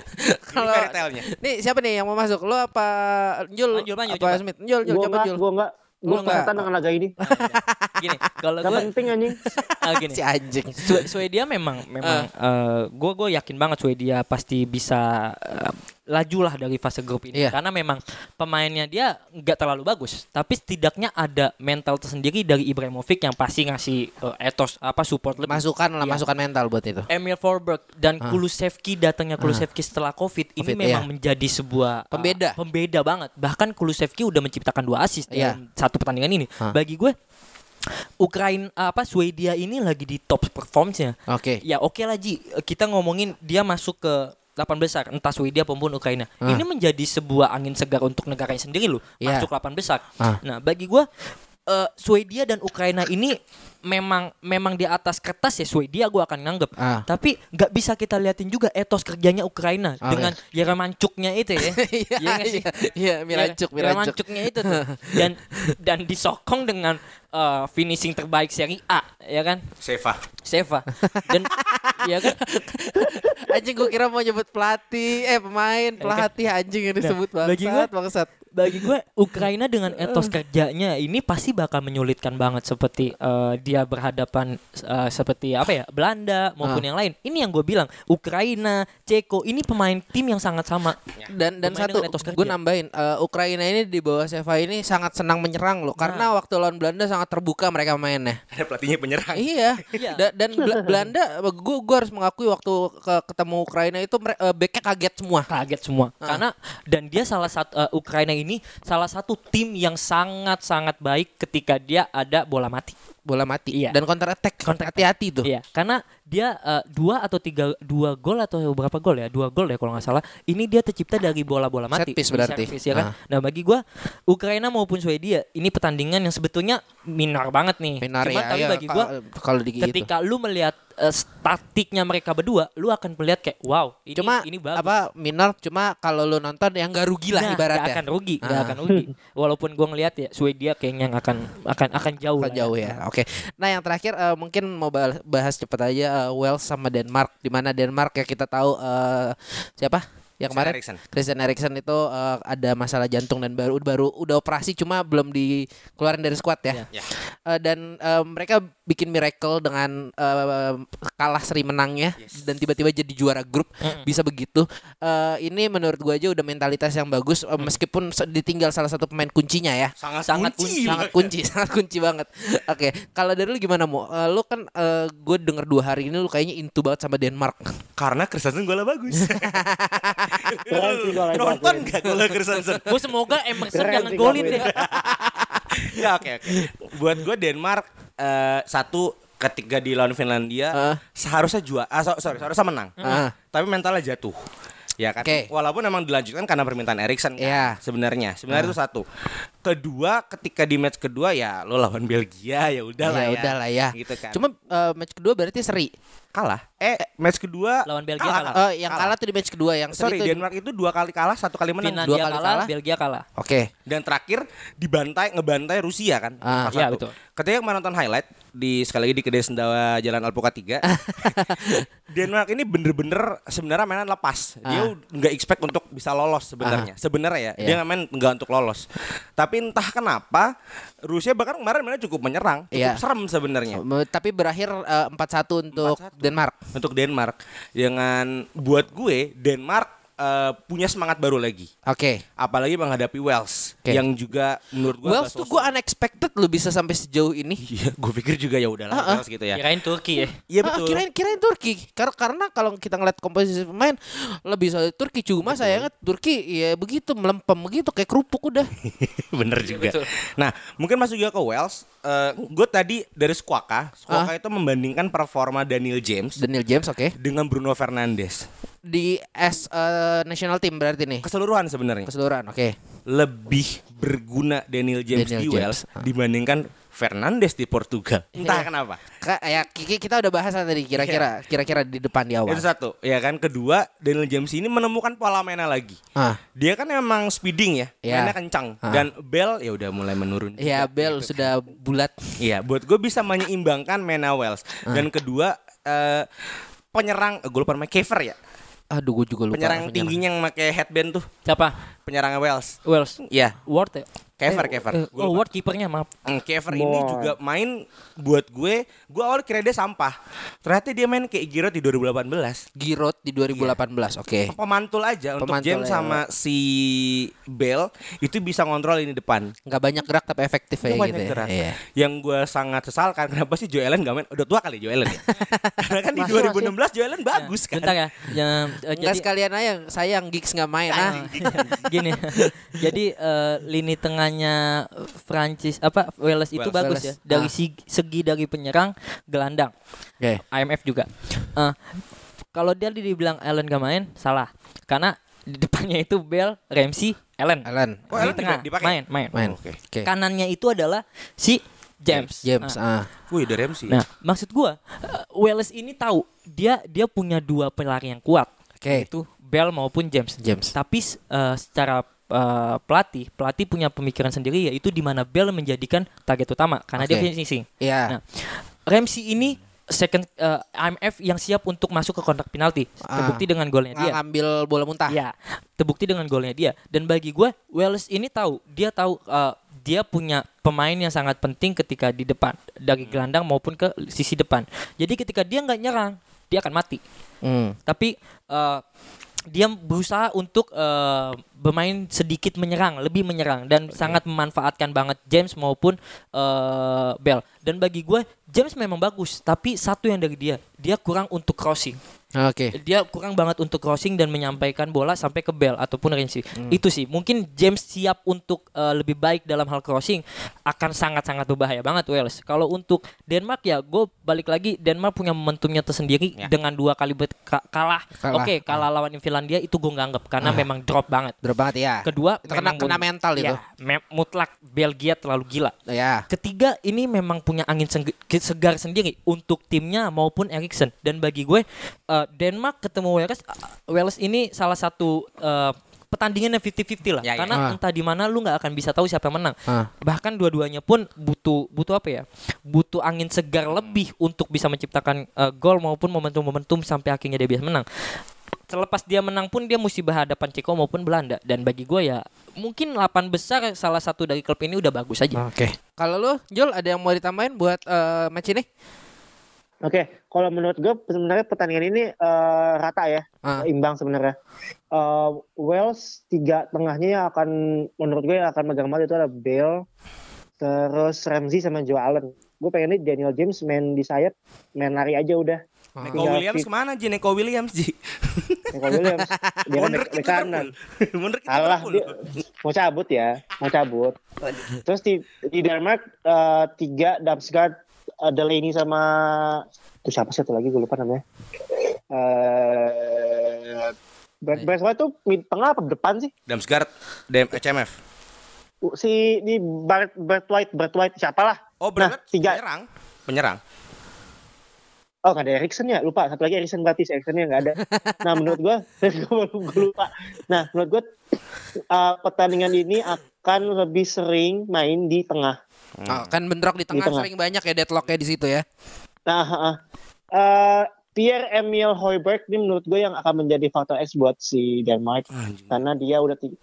Kalau Ini fairy tale-nya. Nih siapa nih yang mau masuk? Lo apa Jul? Manjul, Manjul, apa. Smith? Jul, Jul, Gue coba enggak, Gue enggak. Gue kesulitan dengan laga ini. gini kalau Gak gue penting anjing. ah, gini Si anjing. Swe- Swedia memang memang gue gue yakin banget Swedia pasti bisa eh, laju lah dari fase grup ini Iya. karena memang pemainnya dia nggak terlalu bagus tapi setidaknya ada mental tersendiri dari Ibrahimovic yang pasti ngasih eh, etos apa support lebih Masukan lah, Iya. masukan mental buat itu. Emil Forsberg dan Kulusevski datangnya Kulusevski setelah Covid, ini Covid, memang iya. menjadi sebuah uh, Pembeda. pembeda banget. Bahkan Kulusevski udah menciptakan dua assist Iya. dalam satu pertandingan ini. Hah. Bagi gue Ukraina apa Swedia ini lagi di top performance-nya. Oke. Ya oke lah Ji, kita ngomongin dia masuk ke 8 besar entah Swedia maupun Ukraina. Ah. Ini menjadi sebuah angin segar untuk negaranya sendiri loh, Iya. masuk 8 besar. Ah. Nah, bagi gua eh, Swedia dan Ukraina ini memang memang di atas kertas ya Swedia gua akan nganggep. Ah. Tapi nggak bisa kita liatin juga etos kerjanya Ukraina Oke. dengan Yaremancuknya itu ya. Iya, Iya nggak sih? iya, iya, Mirancuk, Ya, Mirancuk. Yaremancuknya itu tuh. Dan dan disokong dengan eh, finishing terbaik Serie A, ya kan? Seva. Seva. Dan ya kan? Anjing gue kira mau nyebut pelatih, eh pemain, pelatih anjing yang disebut Nah, bagi bangsat, gua- bangsat. bagi gue Ukraina dengan etos kerjanya ini pasti bakal menyulitkan banget seperti eh, dia berhadapan eh, seperti apa ya Belanda maupun Ah. yang lain. Ini yang gue bilang Ukraina, Ceko ini pemain tim yang sangat sama. Dan dan Pemain satu gue nambahin eh, Ukraina ini di bawah Seva ini sangat senang menyerang loh karena waktu lawan Belanda sangat terbuka mereka mainnya. Ada pelatihnya penyerang. Iya. Iya. Da- dan Bel- Belanda gue gue harus mengakui waktu ke- ketemu Ukraina itu mere- eh, backnya kaget semua. kaget semua karena dan dia salah satu eh, Ukraina ini salah satu tim yang sangat sangat baik ketika dia ada bola mati. Bola mati Iya. dan counter attack. Counter attack. Hati-hati tuh. Iya, karena dia eh, dua atau tiga dua gol atau berapa gol ya? Dua gol ya kalau nggak salah. Ini dia tercipta dari bola-bola mati. Set piece berarti. set piece, ya kan? Ah. Nah bagi gua Ukraina maupun Swedia ini pertandingan yang sebetulnya minor banget nih. Benar Cuman ya. tapi iya, bagi gua ka- kalau di gitu. ketika lu melihat eh, statiknya mereka berdua, lu akan melihat kayak wow ini cuma ini bagus. apa minor cuma kalau lu nonton yang nggak rugi lah Nah, ibaratnya. nggak akan rugi, nggak Ah. akan rugi. Walaupun gua ngelihat ya Swedia kayaknya yang akan akan akan jauh. Akan lah jauh ya. Oke. Nah, yang terakhir eh, mungkin mau bahas, bahas cepat aja eh, Wales sama Denmark di mana Denmark ya kita tahu eh, siapa? Yang kemarin Eriksen. Christian Eriksen itu eh, ada masalah jantung dan baru baru udah operasi cuma belum dikeluarin dari squad ya. Ya. Eh, dan eh, mereka bikin miracle dengan eh, kalah seri menangnya dan tiba-tiba jadi juara grup bisa begitu. Eh, ini menurut gua aja udah mentalitas yang bagus eh, meskipun ditinggal salah satu pemain kuncinya ya Sangat, Sangat kunci. sangat kunci sangat kunci banget oke kalau dari lu gimana mau lu kan gue denger dua hari ini lu kayaknya into banget sama Denmark Karena Kristensen bagus. Keren sih golnya Nonton bagus. gak golnya Kristensen? Gue semoga Emerson jangan golin deh. ya oke oke. Buat gue Denmark eh, satu ketika di lawan Finlandia Ah. seharusnya juara. Ah, so- sorry, seharusnya menang. Ah. Tapi mentalnya jatuh. Ya kan. Oke. Walaupun emang dilanjutkan karena permintaan Erikson kan. Iya. Sebenarnya. Sebenarnya itu satu. Kedua, ketika di match kedua ya lo lawan Belgia ya udah lah ya ya. udah lah ya Gitu kan. cuma eh, match kedua berarti seri kalah. Eh, match kedua Lawan Belgia kalah. kalah. Eh, yang kalah tuh di match kedua yang seri Sorry, itu Denmark itu dua kali kalah, satu kali menang. Finlandia dua kali kalah, kalah. Belgia kalah. oke Dan terakhir dibantai ngebantai Rusia kan. Iya, satu. betul. Ketika kemarin nonton highlight di sekali lagi di kedai sendawa Jalan Alpukat 3. Denmark ini bener-bener sebenarnya mainan lepas. Dia Ah. nggak expect untuk bisa lolos sebenarnya. Sebenarnya ya, dia Iya. nggak main nggak untuk lolos. Tapi entah kenapa Rusia bahkan kemarin mainnya cukup menyerang, cukup Iya. serem sebenarnya. Tapi berakhir eh, 4-1 untuk 4-1. Denmark Untuk Denmark dengan buat gue Denmark eh, punya semangat baru lagi. oke Apalagi menghadapi Wales Oke. yang juga menurut gue Wales tuh gue unexpected lu bisa sampai sejauh ini Iya, gue pikir juga ya udahlah Ah, ah. Wales gitu ya. Kirain Turki ya. Iya Ah, betul. kirain kirain Turki karena karena kalau kita ngeliat komposisi pemain lebih solid Turki cuma sayangnya Turki ya begitu melempem begitu kayak kerupuk udah Bener juga. betul. Nah, mungkin masuk juga ke Wales. Eh, gue tadi dari Squawka, Squawka itu membandingkan performa Daniel James Daniel James oke dengan Bruno Fernandes. Di S eh, national team berarti nih Keseluruhan sebenarnya keseluruhan oke lebih berguna Daniel James Daniel di James, Wales dibandingkan Fernandes di Portugal. Entah Iya. kenapa. Ka- ya ki- kita udah bahas tadi kira-kira kira-kira di depan di awal Itu satu. Ya kan kedua, Daniel James ini menemukan pola mainnya lagi. ah Dia kan emang speeding ya, Iya. mainnya kencang. Ah. Dan Bell ya udah mulai menurun. ya juga, Bell gitu sudah bulat Iya, buat gue bisa menyeimbangkan Mena Wells. Ah. Dan kedua eh, penyerang, gue lupa namanya Kever ya. Aduh gue juga lupa penyerang tingginya yang pakai headband tuh, Siapa? penyerangnya Wells. Wales. Iya, Ward ya? Kever, Eh, Kever. eh, Gua oh, lupa. Ward kipernya maaf. Hmm, Kever ini juga main buat gue, gue awal kira dia sampah. Ternyata dia main kayak Giroud di 2018. Giroud di 2018 oke Pemantul aja untuk Pemantul James ya. sama si Bell itu bisa ngontrol ini depan. nggak banyak gerak tapi efektif ya Itu gitu banyak ya. gerak. Iya. Yang gue sangat sesalkan kenapa sih Joe Allen gak main? Udah tua kali Joe Allen ya. Karena kan di Masih, 2016 Joe Allen bagus kan. Bentar ya. Yang, eh, Nggak sekalian aja sayang gigs nggak main ah gini jadi eh, lini tengahnya Prancis apa Wales itu Wales. bagus Wales. ya dari Ah. segi, segi dari penyerang gelandang oke IMF juga Eh, kalau dia dibilang Allen gak main salah karena di depannya itu Bell Ramsey Allen Allen Oh, Di Allen tengah dipakai? main main main Oke. oke kanannya itu adalah si James James Ah. ah Wih, dari MC. Nah, maksud gua eh, Wales ini tahu dia dia punya dua pelari yang kuat. Oke. Itu Bell maupun James. James. Tapi eh, secara eh, pelatih, pelatih punya pemikiran sendiri yaitu di mana Bell menjadikan target utama karena dia Oke. finishing. Iya. Nah, Ramsey ini second eh, IMF yang siap untuk masuk ke kotak penalti. Ah. Terbukti dengan golnya dia. ngambil bola muntah. Ya, terbukti dengan golnya dia. Dan bagi gue, Wales ini tahu, dia tahu eh, dia punya pemain yang sangat penting ketika di depan dari gelandang maupun ke sisi depan. Jadi ketika dia nggak nyerang, dia akan mati. Hmm. Tapi eh, dia berusaha untuk eh, bermain sedikit menyerang, lebih menyerang dan sangat memanfaatkan banget James maupun eh, Bell. Dan bagi gue James memang bagus, tapi satu yang dari dia, dia kurang untuk crossing. Oke. Dia kurang banget untuk crossing dan menyampaikan bola sampai ke Bell ataupun Renzi. Hmm. Itu sih. Mungkin James siap untuk eh, lebih baik dalam hal crossing akan sangat-sangat berbahaya banget Wales. Kalau untuk Denmark ya gue balik lagi Denmark punya momentumnya tersendiri Ya. dengan dua kali ka- kalah. Kalah. Oke, kalah lawan Finlandia itu gue nggak anggap karena memang drop banget. Drop banget ya. Kedua, Itu kena- kena mental itu. Ya, me- mutlak Belgia terlalu gila. Ya. Ketiga ini memang punya angin segar sendiri untuk timnya maupun Eriksen dan bagi gue eh, Denmark ketemu Wales Wales ini salah satu eh, pertandingan yang 50-50 lah Ya, ya. karena Ah. entah di mana lu nggak akan bisa tahu siapa yang menang Ah. bahkan dua-duanya pun butuh butuh apa ya butuh angin segar lebih untuk bisa menciptakan eh, gol maupun momentum-momentum sampai akhirnya dia bisa menang selepas dia menang pun dia mesti berhadapan Ceko maupun Belanda dan bagi gue ya mungkin 8 besar salah satu dari klub ini udah bagus aja Oke. Kalau lu, Jul, ada yang mau ditambahin buat eh, match ini? Oke, kalau menurut gue sebenarnya pertandingan ini eh, rata ya, Ah. imbang sebenarnya. Eh, Wales tiga tengahnya yang akan menurut gue yang akan megang banget itu ada Bale, terus Ramsey sama Joe Allen. Gue pengen nih Daniel James main di sayap, main lari aja udah. Neko Tinggal Williams fit. ke mana Ji? Neko Williams Ji. Nico Williams, dia kan bek kanan. Alah, Liverpool. dia mau cabut ya, mau cabut. Terus di di Denmark eh, tiga Damsgaard, Delaney sama itu siapa sih satu lagi gue lupa namanya. Eh Brad Brad White tuh tengah apa depan sih? Damsgaard, DM HMF. Uh, Si di Brad, Brad White, Brad White siapa lah? Oh, Nah, benar. tiga. Penyerang. Penyerang. Oh nggak ada Erikson ya, lupa. Satu lagi Erikson berarti Erikson nggak ada. Nah menurut gue, gue lupa. Nah menurut gue eh, pertandingan ini akan lebih sering main di tengah. Oh, kan bentrok di tengah, tengah. sering banyak ya deadlocknya di situ ya. Nah, uh, uh, Pierre Emil Højbjerg ini menurut gue yang akan menjadi faktor X buat si Denmark karena dia udah tiga,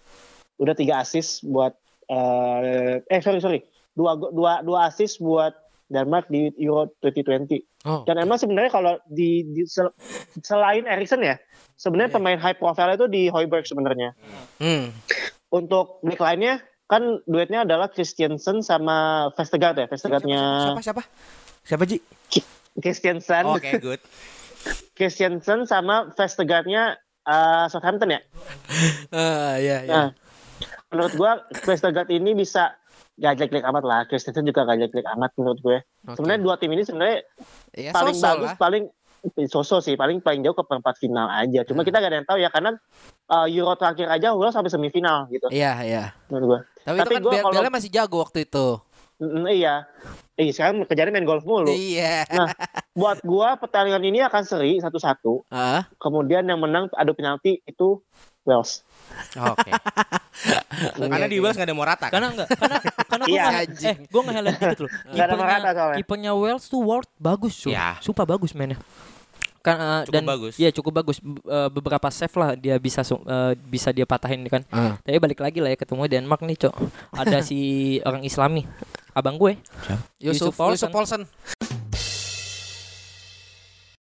udah tiga assist buat uh, eh sorry sorry dua dua dua assist buat Denmark di Euro 2020. Oh. Dan emang sebenarnya kalau di, di sel- selain Eriksen ya, sebenarnya pemain high profile itu di Højbjerg sebenarnya. Hmm. Untuk back line-nya kan duetnya adalah Christiansen sama Vestergaard ya, Vestergaardnya Siapa siapa? Siapa Ji? Christiansen. Oke, good. Christiansen sama Vestergaardnya uh, Southampton ya. Ah, ya, ya. Nah, menurut gua Vestergaard ini bisa gak jelek-jelek amat lah. Christiansen juga gak jelek-jelek amat menurut gue. Oke. Sebenarnya dua tim ini sebenarnya Ya, paling bagus, lah. paling sosok sih, paling paling jauh ke perempat final aja. Cuma kita gak ada yang tahu ya karena uh, Euro terakhir aja Wales sampai semifinal gitu Iya, iya. menurut gua. Tapi, Tapi itu kan gua kalau- masih jago waktu itu. Mm, iya. Eh, sekarang kerjanya main golf mulu. Iya. Nah, buat gua pertandingan ini akan seri satu-satu. Ah, Kemudian yang menang adu penalti itu Wales. Oke. Karena di Wales nggak ada Morata kan? Karena enggak, karena karena gue Iya. eh gue nge highlight dikit loh. Nggak ada Morata soalnya. kipernya Wales tuh Ward bagus tuh. Iya. Sumpah bagus mainnya. Kan eh, Cukup dan bagus. Iya cukup bagus. Eh, beberapa save lah dia bisa eh, bisa dia patahin kan. ah. Tapi balik lagi lah ya ketemu Denmark nih, Cok. Ada si orang Islami. Abang gue. Yusuf Yusuf Paulsen. Yusuf Paulsen.